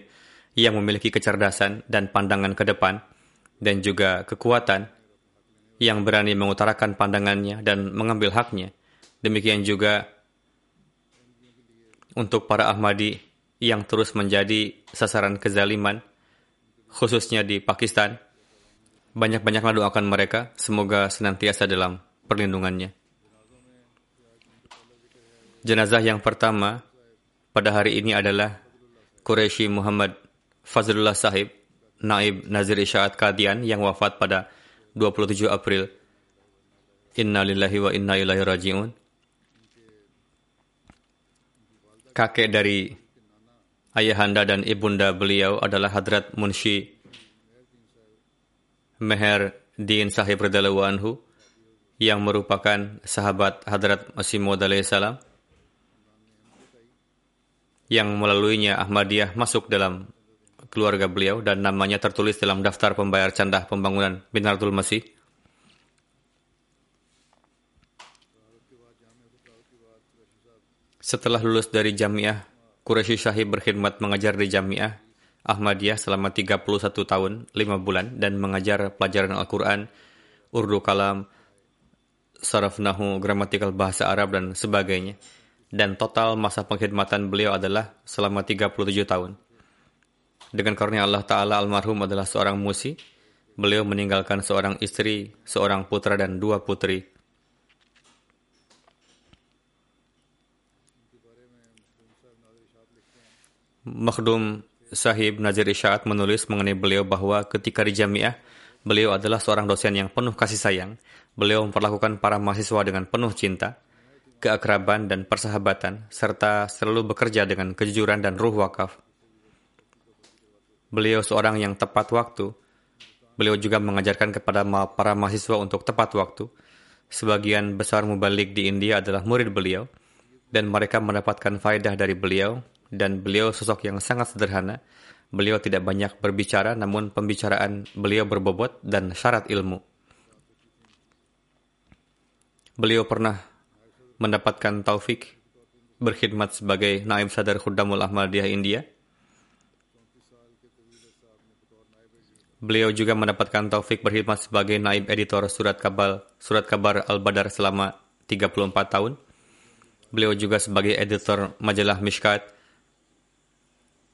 yang memiliki kecerdasan dan pandangan ke depan, dan juga kekuatan yang berani mengutarakan pandangannya dan mengambil haknya. Demikian juga untuk para Ahmadi yang terus menjadi sasaran kezaliman, khususnya di Pakistan. Banyak-banyaklah doakan mereka, semoga senantiasa dalam perlindungannya. Jenazah yang pertama pada hari ini adalah Quraisy Muhammad Fazlullah Sahib, Naib Nazir Isyaat Kadian yang wafat pada 27 April. Inna lillahi wa inna ilaihi raji'un. Kakek dari ayahanda dan ibunda beliau adalah Hadrat Munshi Meher Din Sahib radhiyallahu anhu yang merupakan sahabat Hadrat Masih Maud salam yang melaluinya Ahmadiyah masuk dalam keluarga beliau dan namanya tertulis dalam daftar pembayar candah pembangunan Binardul Masih. Setelah lulus dari Jamiah, Quraisy Syahib berkhidmat mengajar di Jamiah Ahmadiyah selama 31 tahun, 5 bulan, dan mengajar pelajaran Al-Quran, Urdu Kalam, Saraf Nahu, gramatikal bahasa Arab, dan sebagainya. Dan total masa pengkhidmatan beliau adalah selama 37 tahun. Dengan karunia Allah Ta'ala almarhum adalah seorang musi, beliau meninggalkan seorang istri, seorang putra, dan dua putri. Makhdum Sahib Nazir Isyaat menulis mengenai beliau bahwa ketika di jamiah, beliau adalah seorang dosen yang penuh kasih sayang. Beliau memperlakukan para mahasiswa dengan penuh cinta, keakraban dan persahabatan, serta selalu bekerja dengan kejujuran dan ruh wakaf. Beliau seorang yang tepat waktu. Beliau juga mengajarkan kepada para mahasiswa untuk tepat waktu. Sebagian besar mubalik di India adalah murid beliau, dan mereka mendapatkan faedah dari beliau dan beliau sosok yang sangat sederhana. Beliau tidak banyak berbicara, namun pembicaraan beliau berbobot dan syarat ilmu. Beliau pernah mendapatkan taufik berkhidmat sebagai naib sadar Khuddamul Ahmadiyah India. Beliau juga mendapatkan taufik berkhidmat sebagai naib editor surat kabar surat kabar Al-Badar selama 34 tahun. Beliau juga sebagai editor majalah Mishkat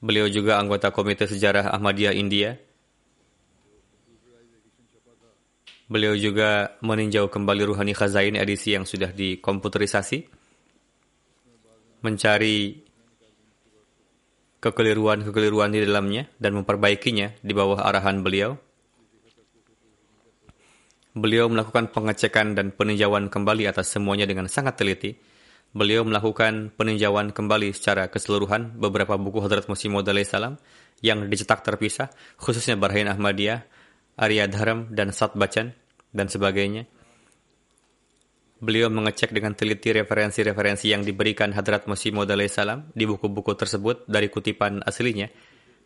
Beliau juga anggota Komite Sejarah Ahmadiyah India. Beliau juga meninjau kembali Ruhani Khazain edisi yang sudah dikomputerisasi. Mencari kekeliruan-kekeliruan di dalamnya dan memperbaikinya di bawah arahan beliau. Beliau melakukan pengecekan dan peninjauan kembali atas semuanya dengan sangat teliti beliau melakukan peninjauan kembali secara keseluruhan beberapa buku Hadrat Masih Maud salam yang dicetak terpisah, khususnya Barahin Ahmadiyah, Arya Dharam, dan Sat Bacan, dan sebagainya. Beliau mengecek dengan teliti referensi-referensi yang diberikan Hadrat Masih Maud salam di buku-buku tersebut dari kutipan aslinya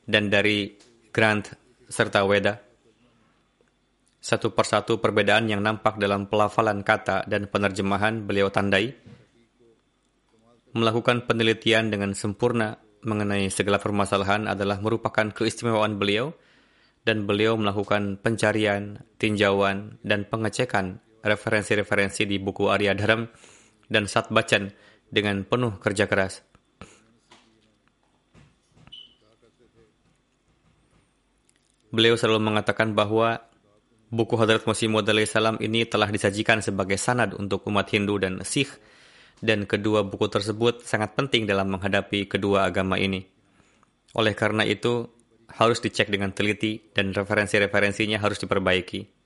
dan dari Grant serta Weda. Satu persatu perbedaan yang nampak dalam pelafalan kata dan penerjemahan beliau tandai, melakukan penelitian dengan sempurna mengenai segala permasalahan adalah merupakan keistimewaan beliau dan beliau melakukan pencarian, tinjauan, dan pengecekan referensi-referensi di buku Arya Dharam dan Sat Bacan dengan penuh kerja keras. Beliau selalu mengatakan bahwa buku Hadrat Masih Maud salam ini telah disajikan sebagai sanad untuk umat Hindu dan Sikh dan kedua buku tersebut sangat penting dalam menghadapi kedua agama ini. Oleh karena itu, harus dicek dengan teliti dan referensi-referensinya harus diperbaiki.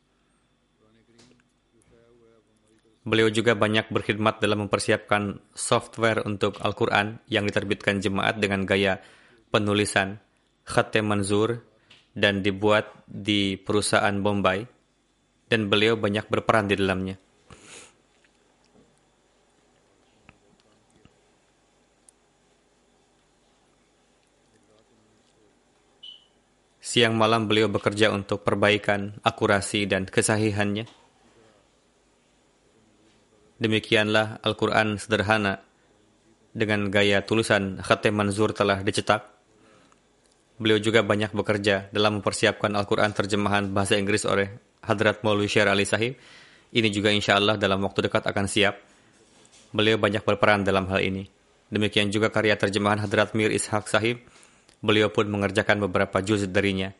Beliau juga banyak berkhidmat dalam mempersiapkan software untuk Al-Quran yang diterbitkan jemaat dengan gaya penulisan khatem manzur dan dibuat di perusahaan Bombay dan beliau banyak berperan di dalamnya. Siang malam beliau bekerja untuk perbaikan, akurasi, dan kesahihannya. Demikianlah Al-Quran sederhana dengan gaya tulisan Khatem Manzur telah dicetak. Beliau juga banyak bekerja dalam mempersiapkan Al-Quran terjemahan bahasa Inggris oleh Hadrat Maulwi Syar Ali Sahib. Ini juga insya Allah dalam waktu dekat akan siap. Beliau banyak berperan dalam hal ini. Demikian juga karya terjemahan Hadrat Mir Ishaq Sahib. Beliau pun mengerjakan beberapa juz darinya.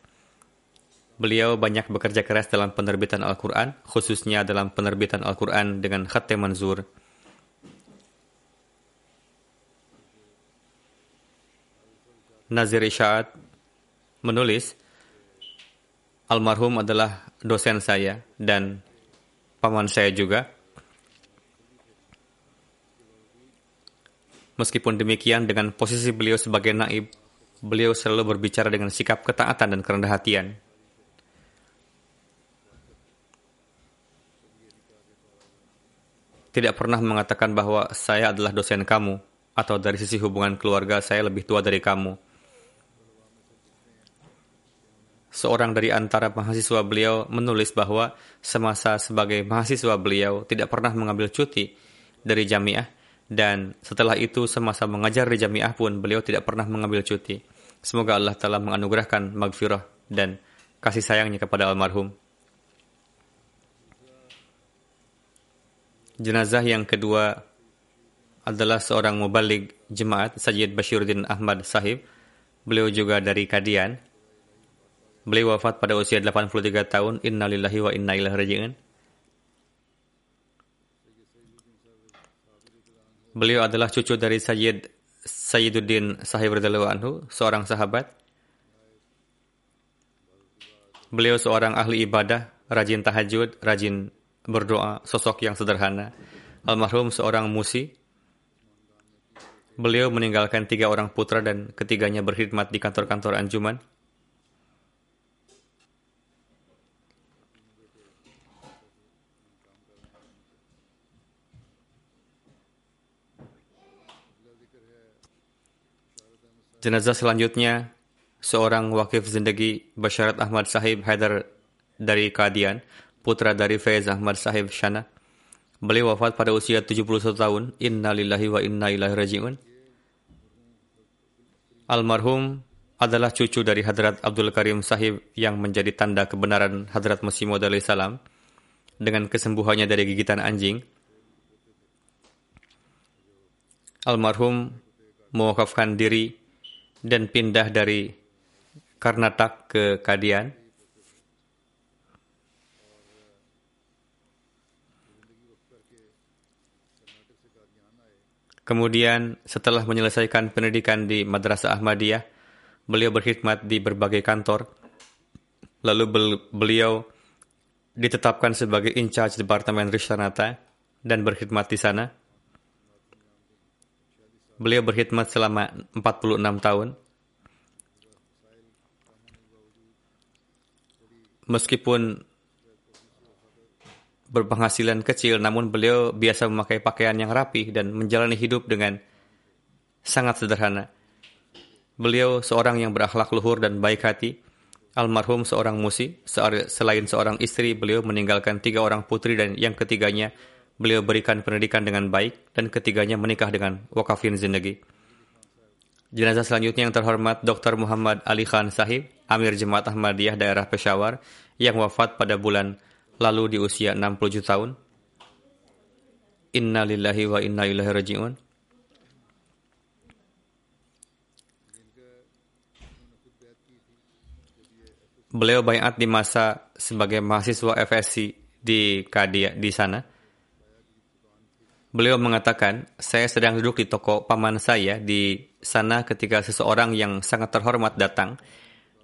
Beliau banyak bekerja keras dalam penerbitan Al-Quran, khususnya dalam penerbitan Al-Quran dengan khatte manzur. Nazir Isyaat menulis, Almarhum adalah dosen saya dan paman saya juga. Meskipun demikian, dengan posisi beliau sebagai naib, beliau selalu berbicara dengan sikap ketaatan dan kerendah hatian. Tidak pernah mengatakan bahwa saya adalah dosen kamu, atau dari sisi hubungan keluarga saya lebih tua dari kamu. Seorang dari antara mahasiswa beliau menulis bahwa semasa sebagai mahasiswa beliau tidak pernah mengambil cuti dari jamiah dan setelah itu semasa mengajar di jamiah pun beliau tidak pernah mengambil cuti. Semoga Allah telah menganugerahkan magfirah dan kasih sayangnya kepada almarhum. Jenazah yang kedua adalah seorang mubalik jemaat Sayyid Bashiruddin Ahmad Sahib. Beliau juga dari Kadian. Beliau wafat pada usia 83 tahun. Innalillahi wa inna ilaihi raji'un. Beliau adalah cucu dari Sayyid Sayyiduddin Sahib anhu, seorang sahabat. Beliau seorang ahli ibadah, rajin tahajud, rajin berdoa, sosok yang sederhana. Almarhum seorang musi. Beliau meninggalkan tiga orang putra dan ketiganya berkhidmat di kantor-kantor anjuman. Jenazah selanjutnya seorang wakif zindagi Basharat Ahmad Sahib Haidar dari Kadian, putra dari Faiz Ahmad Sahib Shana. Beliau wafat pada usia 71 tahun. Inna lillahi wa inna ilaihi raji'un. Almarhum adalah cucu dari Hadrat Abdul Karim Sahib yang menjadi tanda kebenaran Hadrat Masih Maud salam dengan kesembuhannya dari gigitan anjing. Almarhum mewakafkan diri dan pindah dari Karnatak ke Kadian. Kemudian setelah menyelesaikan pendidikan di Madrasah Ahmadiyah, beliau berkhidmat di berbagai kantor. Lalu beliau ditetapkan sebagai in charge Departemen Rishanata dan berkhidmat di sana. Beliau berkhidmat selama 46 tahun. Meskipun berpenghasilan kecil, namun beliau biasa memakai pakaian yang rapi dan menjalani hidup dengan sangat sederhana. Beliau seorang yang berakhlak luhur dan baik hati. Almarhum seorang musi, selain seorang istri, beliau meninggalkan tiga orang putri dan yang ketiganya beliau berikan pendidikan dengan baik dan ketiganya menikah dengan wakafin zindagi. Jenazah selanjutnya yang terhormat Dr. Muhammad Ali Khan Sahib, Amir Jemaat Ahmadiyah daerah Peshawar, yang wafat pada bulan lalu di usia 67 tahun. Inna lillahi wa inna ilaihi raji'un. Beliau bayat di masa sebagai mahasiswa FSC di Kadia di sana. Beliau mengatakan, saya sedang duduk di toko paman saya di sana ketika seseorang yang sangat terhormat datang.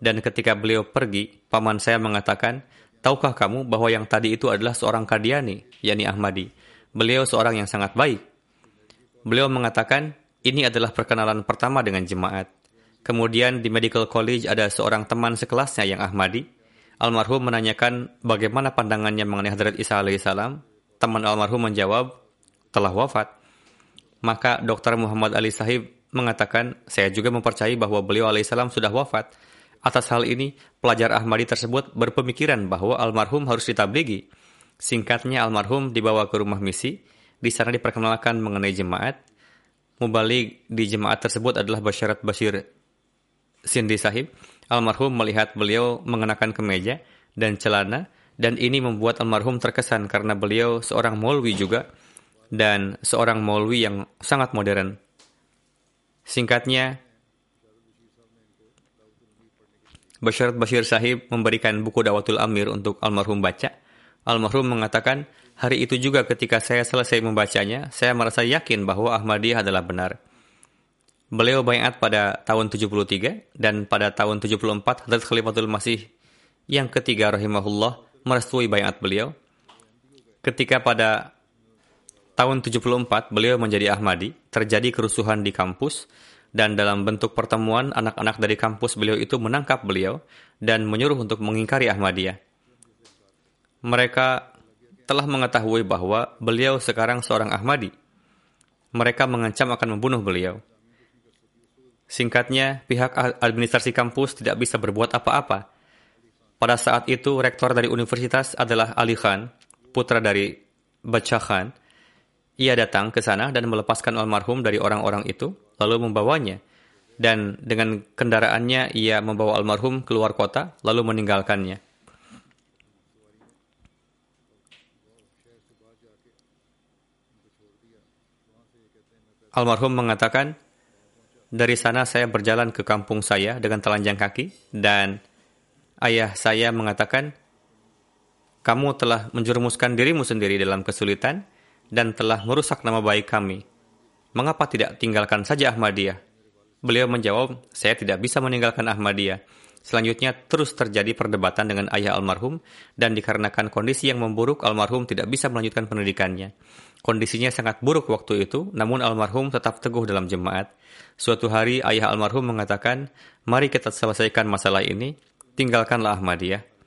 Dan ketika beliau pergi, paman saya mengatakan, Tahukah kamu bahwa yang tadi itu adalah seorang Kadiani, yakni Ahmadi. Beliau seorang yang sangat baik. Beliau mengatakan, ini adalah perkenalan pertama dengan jemaat. Kemudian di Medical College ada seorang teman sekelasnya yang Ahmadi. Almarhum menanyakan bagaimana pandangannya mengenai Hadrat Isa alaihissalam. Teman almarhum menjawab, telah wafat. Maka Dr. Muhammad Ali Sahib mengatakan, saya juga mempercayai bahwa beliau alaihissalam sudah wafat. Atas hal ini, pelajar Ahmadi tersebut berpemikiran bahwa almarhum harus ditabligi. Singkatnya, almarhum dibawa ke rumah misi. Di sana diperkenalkan mengenai jemaat. Mubalik di jemaat tersebut adalah Basyarat Bashir Sindi Sahib. Almarhum melihat beliau mengenakan kemeja dan celana, dan ini membuat almarhum terkesan karena beliau seorang maulwi juga, dan seorang maulwi yang sangat modern. Singkatnya, Basyarat Bashir Sahib memberikan buku Dawatul Amir untuk almarhum baca. Almarhum mengatakan, hari itu juga ketika saya selesai membacanya, saya merasa yakin bahwa Ahmadiyah adalah benar. Beliau bayat pada tahun 73 dan pada tahun 74 Hadrat Khalifatul Masih yang ketiga rahimahullah merestui bayat beliau. Ketika pada tahun 74 beliau menjadi Ahmadi, terjadi kerusuhan di kampus, dan dalam bentuk pertemuan anak-anak dari kampus beliau itu menangkap beliau dan menyuruh untuk mengingkari Ahmadiyah. Mereka telah mengetahui bahwa beliau sekarang seorang Ahmadi. Mereka mengancam akan membunuh beliau. Singkatnya, pihak administrasi kampus tidak bisa berbuat apa-apa. Pada saat itu, rektor dari universitas adalah Ali Khan, putra dari Bacha Khan, ia datang ke sana dan melepaskan almarhum dari orang-orang itu, lalu membawanya. Dan dengan kendaraannya, ia membawa almarhum keluar kota, lalu meninggalkannya. Almarhum mengatakan, dari sana saya berjalan ke kampung saya dengan telanjang kaki, dan ayah saya mengatakan, kamu telah menjerumuskan dirimu sendiri dalam kesulitan, dan telah merusak nama baik kami. Mengapa tidak tinggalkan saja Ahmadiyah? Beliau menjawab, saya tidak bisa meninggalkan Ahmadiyah. Selanjutnya terus terjadi perdebatan dengan ayah almarhum dan dikarenakan kondisi yang memburuk almarhum tidak bisa melanjutkan pendidikannya. Kondisinya sangat buruk waktu itu, namun almarhum tetap teguh dalam jemaat. Suatu hari ayah almarhum mengatakan, mari kita selesaikan masalah ini, tinggalkanlah Ahmadiyah.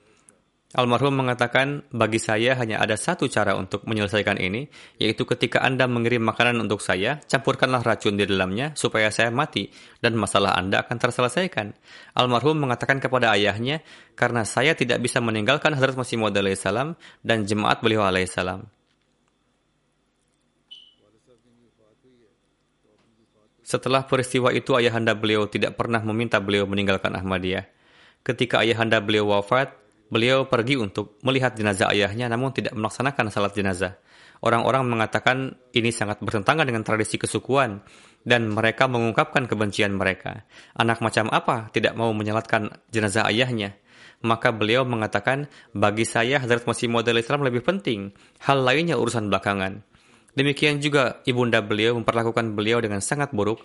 Almarhum mengatakan, bagi saya hanya ada satu cara untuk menyelesaikan ini, yaitu ketika Anda mengirim makanan untuk saya, campurkanlah racun di dalamnya supaya saya mati, dan masalah Anda akan terselesaikan. Almarhum mengatakan kepada ayahnya, karena saya tidak bisa meninggalkan Hazrat Masih Maud salam dan jemaat beliau alaihissalam. Setelah peristiwa itu, ayahanda beliau tidak pernah meminta beliau meninggalkan Ahmadiyah. Ketika ayahanda beliau wafat, Beliau pergi untuk melihat jenazah ayahnya namun tidak melaksanakan salat jenazah. Orang-orang mengatakan ini sangat bertentangan dengan tradisi kesukuan dan mereka mengungkapkan kebencian mereka. Anak macam apa tidak mau menyalatkan jenazah ayahnya? Maka beliau mengatakan, bagi saya Hazrat Masih Maud Islam lebih penting. Hal lainnya urusan belakangan. Demikian juga ibunda beliau memperlakukan beliau dengan sangat buruk.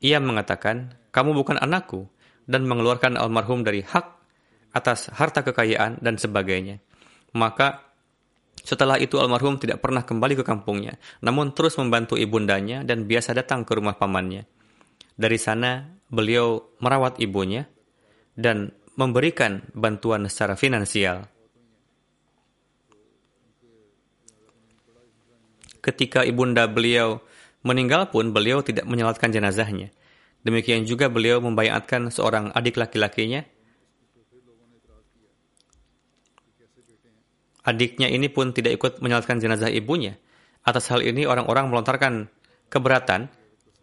Ia mengatakan, kamu bukan anakku, dan mengeluarkan almarhum dari hak atas harta kekayaan dan sebagainya. Maka setelah itu almarhum tidak pernah kembali ke kampungnya, namun terus membantu ibundanya dan biasa datang ke rumah pamannya. Dari sana beliau merawat ibunya dan memberikan bantuan secara finansial. Ketika ibunda beliau meninggal pun beliau tidak menyalatkan jenazahnya. Demikian juga beliau membayatkan seorang adik laki-lakinya Adiknya ini pun tidak ikut menyalatkan jenazah ibunya. Atas hal ini orang-orang melontarkan keberatan,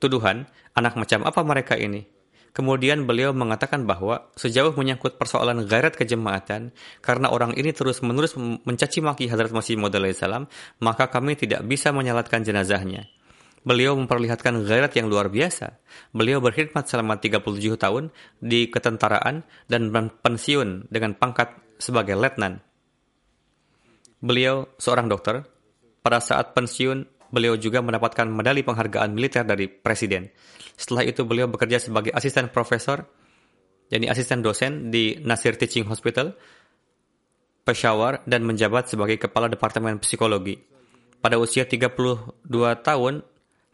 tuduhan, anak macam apa mereka ini. Kemudian beliau mengatakan bahwa sejauh menyangkut persoalan gairat kejemaatan, karena orang ini terus-menerus mencaci maki Hadrat Masih Maud salam, maka kami tidak bisa menyalatkan jenazahnya. Beliau memperlihatkan gairat yang luar biasa. Beliau berkhidmat selama 37 tahun di ketentaraan dan pensiun dengan pangkat sebagai letnan. Beliau seorang dokter. Pada saat pensiun, beliau juga mendapatkan medali penghargaan militer dari presiden. Setelah itu beliau bekerja sebagai asisten profesor, jadi asisten dosen di Nasir Teaching Hospital, Peshawar, dan menjabat sebagai kepala departemen psikologi. Pada usia 32 tahun,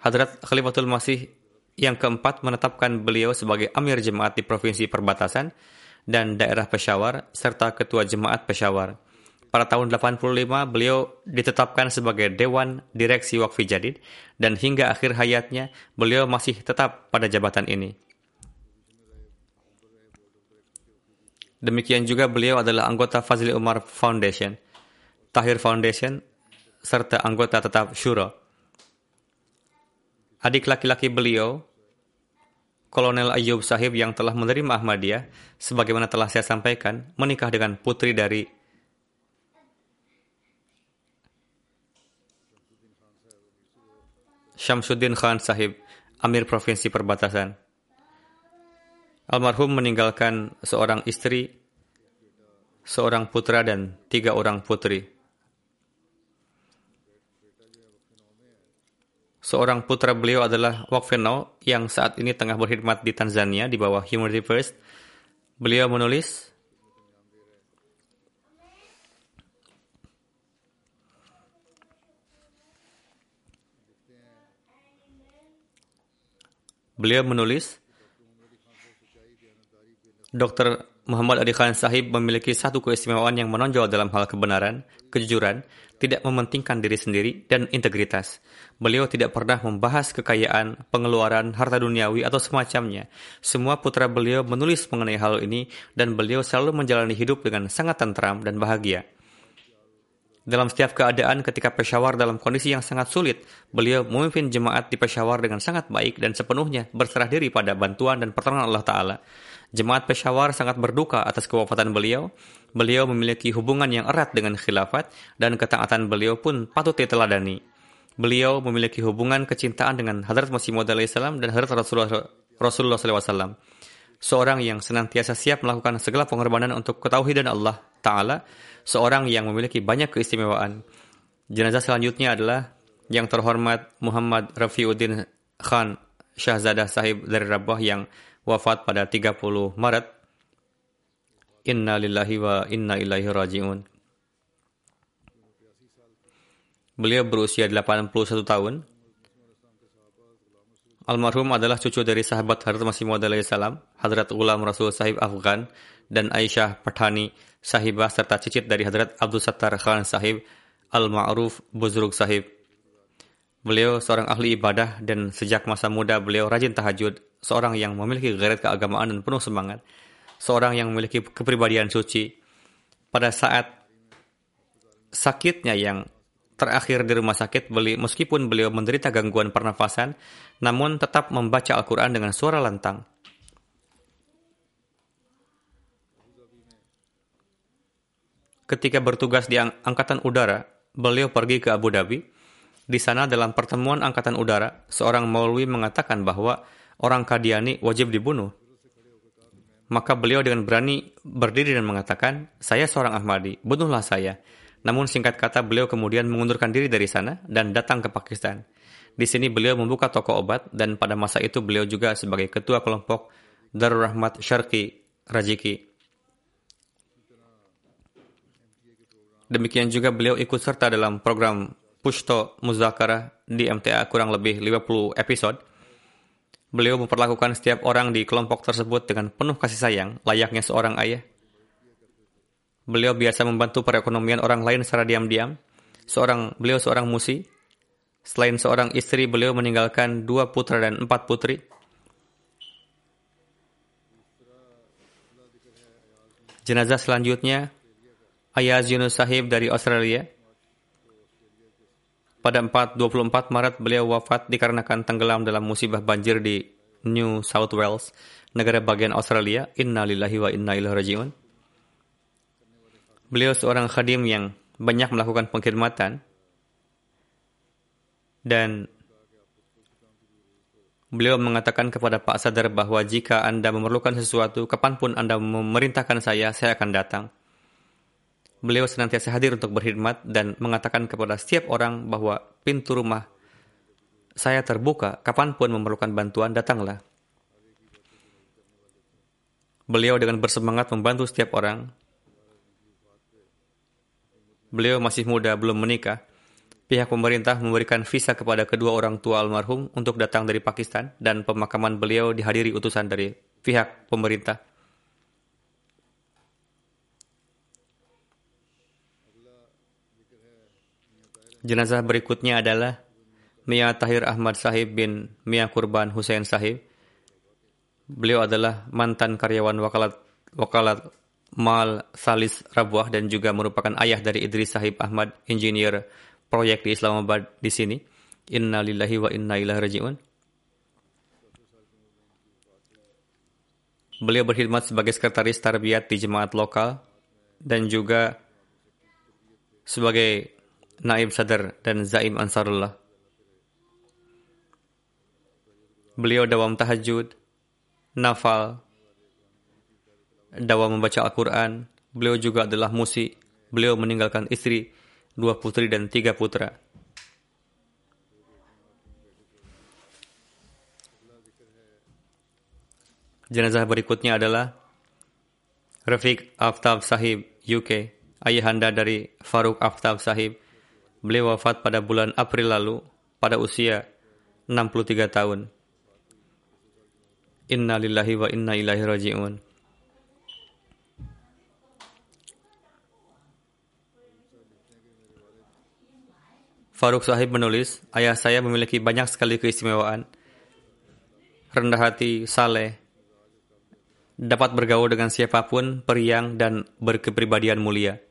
Hadrat Khalifatul Masih yang keempat menetapkan beliau sebagai Amir Jemaat di Provinsi Perbatasan dan daerah Peshawar, serta Ketua Jemaat Peshawar. Pada tahun 85, beliau ditetapkan sebagai Dewan Direksi Wakfi Jadid dan hingga akhir hayatnya beliau masih tetap pada jabatan ini. Demikian juga beliau adalah anggota Fazli Umar Foundation, Tahir Foundation, serta anggota tetap Shuro. Adik laki-laki beliau, Kolonel Ayub Sahib yang telah menerima Ahmadiyah, sebagaimana telah saya sampaikan, menikah dengan putri dari Syamsuddin Khan Sahib, Amir Provinsi Perbatasan. Almarhum meninggalkan seorang istri, seorang putra dan tiga orang putri. Seorang putra beliau adalah Wakfenau yang saat ini tengah berkhidmat di Tanzania di bawah Humanity First. Beliau menulis, Beliau menulis, Dr. Muhammad Adi Khan Sahib memiliki satu keistimewaan yang menonjol dalam hal kebenaran, kejujuran, tidak mementingkan diri sendiri, dan integritas. Beliau tidak pernah membahas kekayaan, pengeluaran, harta duniawi, atau semacamnya. Semua putra beliau menulis mengenai hal ini, dan beliau selalu menjalani hidup dengan sangat tentram dan bahagia. Dalam setiap keadaan ketika Peshawar dalam kondisi yang sangat sulit, beliau memimpin jemaat di Peshawar dengan sangat baik dan sepenuhnya berserah diri pada bantuan dan pertolongan Allah Ta'ala. Jemaat Peshawar sangat berduka atas kewafatan beliau. Beliau memiliki hubungan yang erat dengan khilafat dan ketaatan beliau pun patut diteladani. Beliau memiliki hubungan kecintaan dengan Hadrat Masih Maud dan Hadrat Rasulullah, Rasulullah SAW. Seorang yang senantiasa siap melakukan segala pengorbanan untuk ketauhidan Allah Ta'ala seorang yang memiliki banyak keistimewaan. Jenazah selanjutnya adalah yang terhormat Muhammad Rafiuddin Khan Syahzadah Sahib dari Rabah yang wafat pada 30 Maret. Inna lillahi wa inna ilaihi raji'un. Beliau berusia 81 tahun. Almarhum adalah cucu dari sahabat Hadrat Masih Maud salam, Hadrat Ulam Rasul Sahib Afghan dan Aisyah Pathani sahibah serta cicit dari Hadrat Abdul Sattar Khan Sahib Al-Ma'ruf Buzrug Sahib. Beliau seorang ahli ibadah dan sejak masa muda beliau rajin tahajud, seorang yang memiliki gairah keagamaan dan penuh semangat, seorang yang memiliki kepribadian suci. Pada saat sakitnya yang terakhir di rumah sakit, beli, meskipun beliau menderita gangguan pernafasan, namun tetap membaca Al-Quran dengan suara lantang. ketika bertugas di Angkatan Udara, beliau pergi ke Abu Dhabi. Di sana dalam pertemuan Angkatan Udara, seorang maulwi mengatakan bahwa orang Kadiani wajib dibunuh. Maka beliau dengan berani berdiri dan mengatakan, saya seorang Ahmadi, bunuhlah saya. Namun singkat kata beliau kemudian mengundurkan diri dari sana dan datang ke Pakistan. Di sini beliau membuka toko obat dan pada masa itu beliau juga sebagai ketua kelompok Darul Rahmat Syarqi Rajiki Demikian juga beliau ikut serta dalam program Pushto Muzakarah di MTA kurang lebih 50 episode. Beliau memperlakukan setiap orang di kelompok tersebut dengan penuh kasih sayang, layaknya seorang ayah. Beliau biasa membantu perekonomian orang lain secara diam-diam. Seorang beliau seorang musi. Selain seorang istri, beliau meninggalkan dua putra dan empat putri. Jenazah selanjutnya Ayaz Yunus Sahib dari Australia. Pada 4, 24 Maret beliau wafat dikarenakan tenggelam dalam musibah banjir di New South Wales, negara bagian Australia. Inna lillahi wa inna ilaihi rajiun. Beliau seorang khadim yang banyak melakukan pengkhidmatan dan beliau mengatakan kepada Pak Sadar bahwa jika Anda memerlukan sesuatu, kapan pun Anda memerintahkan saya, saya akan datang. Beliau senantiasa hadir untuk berkhidmat dan mengatakan kepada setiap orang bahwa pintu rumah saya terbuka, kapan pun memerlukan bantuan, datanglah. Beliau dengan bersemangat membantu setiap orang. Beliau masih muda, belum menikah. Pihak pemerintah memberikan visa kepada kedua orang tua almarhum untuk datang dari Pakistan dan pemakaman beliau dihadiri utusan dari pihak pemerintah. Jenazah berikutnya adalah Mia Tahir Ahmad Sahib bin Mia Kurban Hussein Sahib. Beliau adalah mantan karyawan wakalat wakalat Mal Salis Rabuah dan juga merupakan ayah dari Idris Sahib Ahmad, engineer proyek di Islamabad di sini. Inna lillahi wa inna ilaihi raji'un. Beliau berkhidmat sebagai sekretaris tarbiyat di jemaat lokal dan juga sebagai Naib Sadar dan Zaim Ansarullah. Beliau dawam tahajud, nafal, dawam membaca Al-Quran. Beliau juga adalah musik. Beliau meninggalkan istri, dua putri dan tiga putra. Jenazah berikutnya adalah Rafiq Aftab Sahib, UK, ayahanda dari Farooq Aftab Sahib. Beliau wafat pada bulan April lalu pada usia 63 tahun. Inna lillahi wa inna ilaihi raji'un. Faruk Sahib menulis, ayah saya memiliki banyak sekali keistimewaan. Rendah hati, saleh, dapat bergaul dengan siapa pun, periang, dan berkepribadian mulia.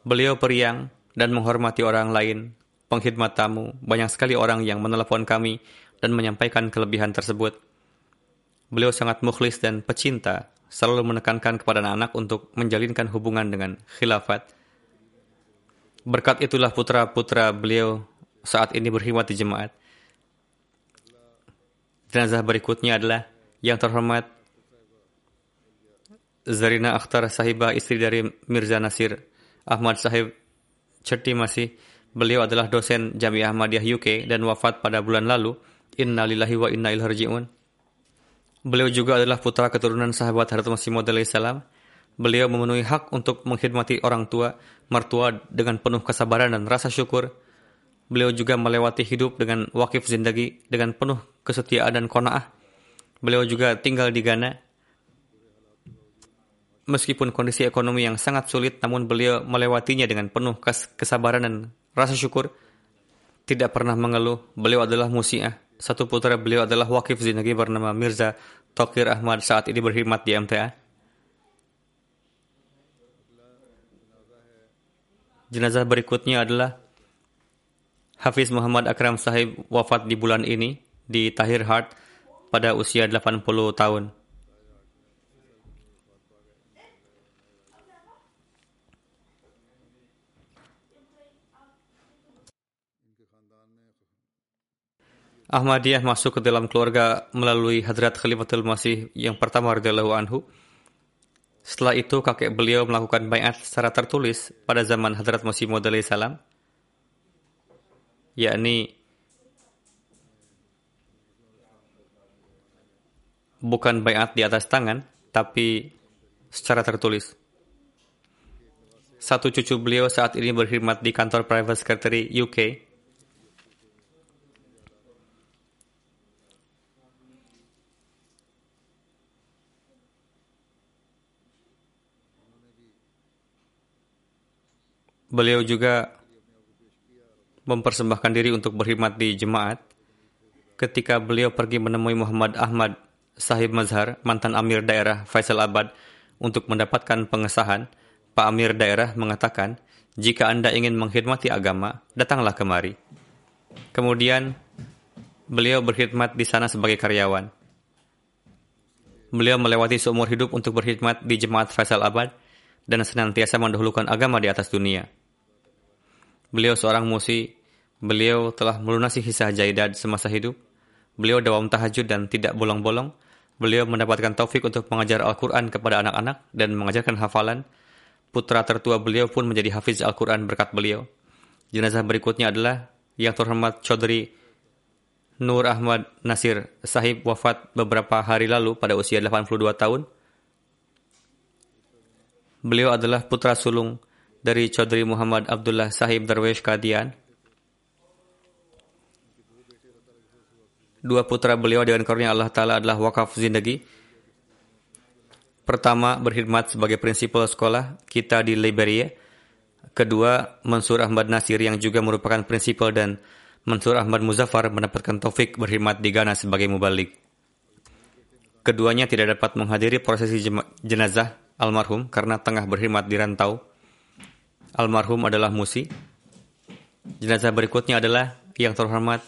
Beliau periang dan menghormati orang lain, pengkhidmat tamu. Banyak sekali orang yang menelepon kami dan menyampaikan kelebihan tersebut. Beliau sangat mukhlis dan pecinta, selalu menekankan kepada anak-anak untuk menjalinkan hubungan dengan khilafat Berkat itulah putra-putra beliau saat ini berkhidmat di jemaat. Jenazah berikutnya adalah yang terhormat Zarina Akhtar Sahibah, istri dari Mirza Nasir Ahmad Sahib Certi masih. Beliau adalah dosen Jamiah Ahmadiyah UK dan wafat pada bulan lalu. Inna lillahi wa inna ilaihi. Beliau juga adalah putra keturunan sahabat Harta Masih Maud salam Beliau memenuhi hak untuk mengkhidmati orang tua, mertua dengan penuh kesabaran dan rasa syukur. Beliau juga melewati hidup dengan wakif zindagi dengan penuh kesetiaan dan kona'ah. Beliau juga tinggal di Ghana. Meskipun kondisi ekonomi yang sangat sulit, namun beliau melewatinya dengan penuh kesabaran dan rasa syukur. Tidak pernah mengeluh, beliau adalah musiah. Satu putra beliau adalah wakif zindagi bernama Mirza Tokir Ahmad saat ini berkhidmat di MTA. Jenazah berikutnya adalah Hafiz Muhammad Akram Sahib wafat di bulan ini di Tahir Hart pada usia 80 tahun. Ahmadiyah masuk ke dalam keluarga melalui Hadrat Khalifatul Masih yang pertama radhiyallahu anhu setelah itu kakek beliau melakukan bayat secara tertulis pada zaman Hadrat Masih Maud salam yakni bukan bayat di atas tangan tapi secara tertulis. Satu cucu beliau saat ini berkhidmat di kantor private secretary UK Beliau juga mempersembahkan diri untuk berkhidmat di jemaat. Ketika beliau pergi menemui Muhammad Ahmad Sahib Mazhar, mantan Amir daerah Faisal Abad, untuk mendapatkan pengesahan, Pak Amir daerah mengatakan, jika Anda ingin mengkhidmati agama, datanglah kemari. Kemudian, beliau berkhidmat di sana sebagai karyawan. Beliau melewati seumur hidup untuk berkhidmat di jemaat Faisal Abad dan senantiasa mendahulukan agama di atas dunia. Beliau seorang musi, beliau telah melunasi hisah jaidat semasa hidup. Beliau dawam tahajud dan tidak bolong-bolong. Beliau mendapatkan taufik untuk mengajar Al-Quran kepada anak-anak dan mengajarkan hafalan. Putra tertua beliau pun menjadi hafiz Al-Quran berkat beliau. Jenazah berikutnya adalah yang terhormat Chaudhry Nur Ahmad Nasir Sahib wafat beberapa hari lalu pada usia 82 tahun. Beliau adalah putra sulung dari Chaudhry Muhammad Abdullah Sahib Darwish Kadian. Dua putra beliau dengan karunia Allah Ta'ala adalah wakaf zindagi. Pertama, berkhidmat sebagai prinsipal sekolah kita di Liberia. Kedua, Mansur Ahmad Nasir yang juga merupakan prinsipal dan Mansur Ahmad Muzaffar mendapatkan taufik berkhidmat di Ghana sebagai mubalik. Keduanya tidak dapat menghadiri prosesi jenazah almarhum karena tengah berkhidmat di rantau almarhum adalah Musi. Jenazah berikutnya adalah yang terhormat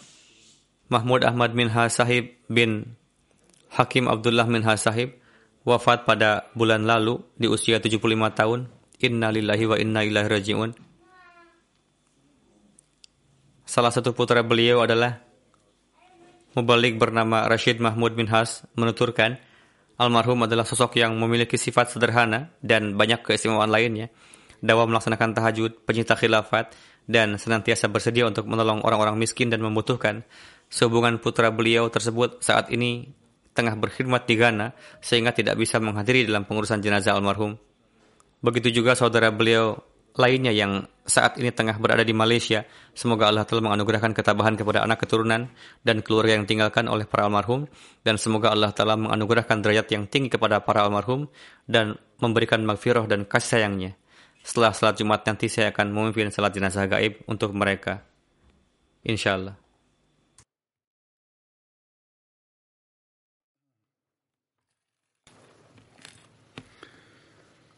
Mahmud Ahmad Minha Sahib bin Hakim Abdullah Minha Sahib wafat pada bulan lalu di usia 75 tahun. Inna lillahi wa inna ilaihi raji'un. Salah satu putra beliau adalah Mubalik bernama Rashid Mahmud Minhas menuturkan, almarhum adalah sosok yang memiliki sifat sederhana dan banyak keistimewaan lainnya. Dawa melaksanakan tahajud, pencinta khilafat, dan senantiasa bersedia untuk menolong orang-orang miskin dan membutuhkan. Sehubungan putra beliau tersebut saat ini tengah berkhidmat di Ghana sehingga tidak bisa menghadiri dalam pengurusan jenazah almarhum. Begitu juga saudara beliau lainnya yang saat ini tengah berada di Malaysia. Semoga Allah telah menganugerahkan ketabahan kepada anak keturunan dan keluarga yang tinggalkan oleh para almarhum. Dan semoga Allah telah menganugerahkan derajat yang tinggi kepada para almarhum dan memberikan magfirah dan kasih sayangnya. Setelah salat Jumat nanti saya akan memimpin salat jenazah gaib untuk mereka. Insya Allah.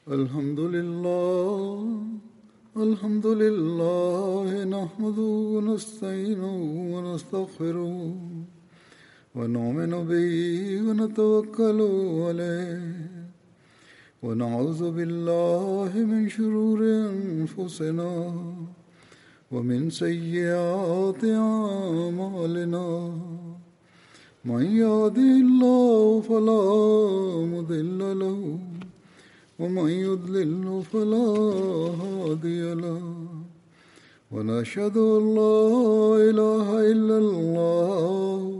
الحمد لله الحمد لله نحمده ونستعينه ونستغفره ونؤمن به ونتوكل عليه ونعوذ بالله من شرور أنفسنا ومن سيئات أعمالنا. من يهده الله فلا مضل له ومن يضلل فلا هادي له. ونشهد أن لا إله إلا الله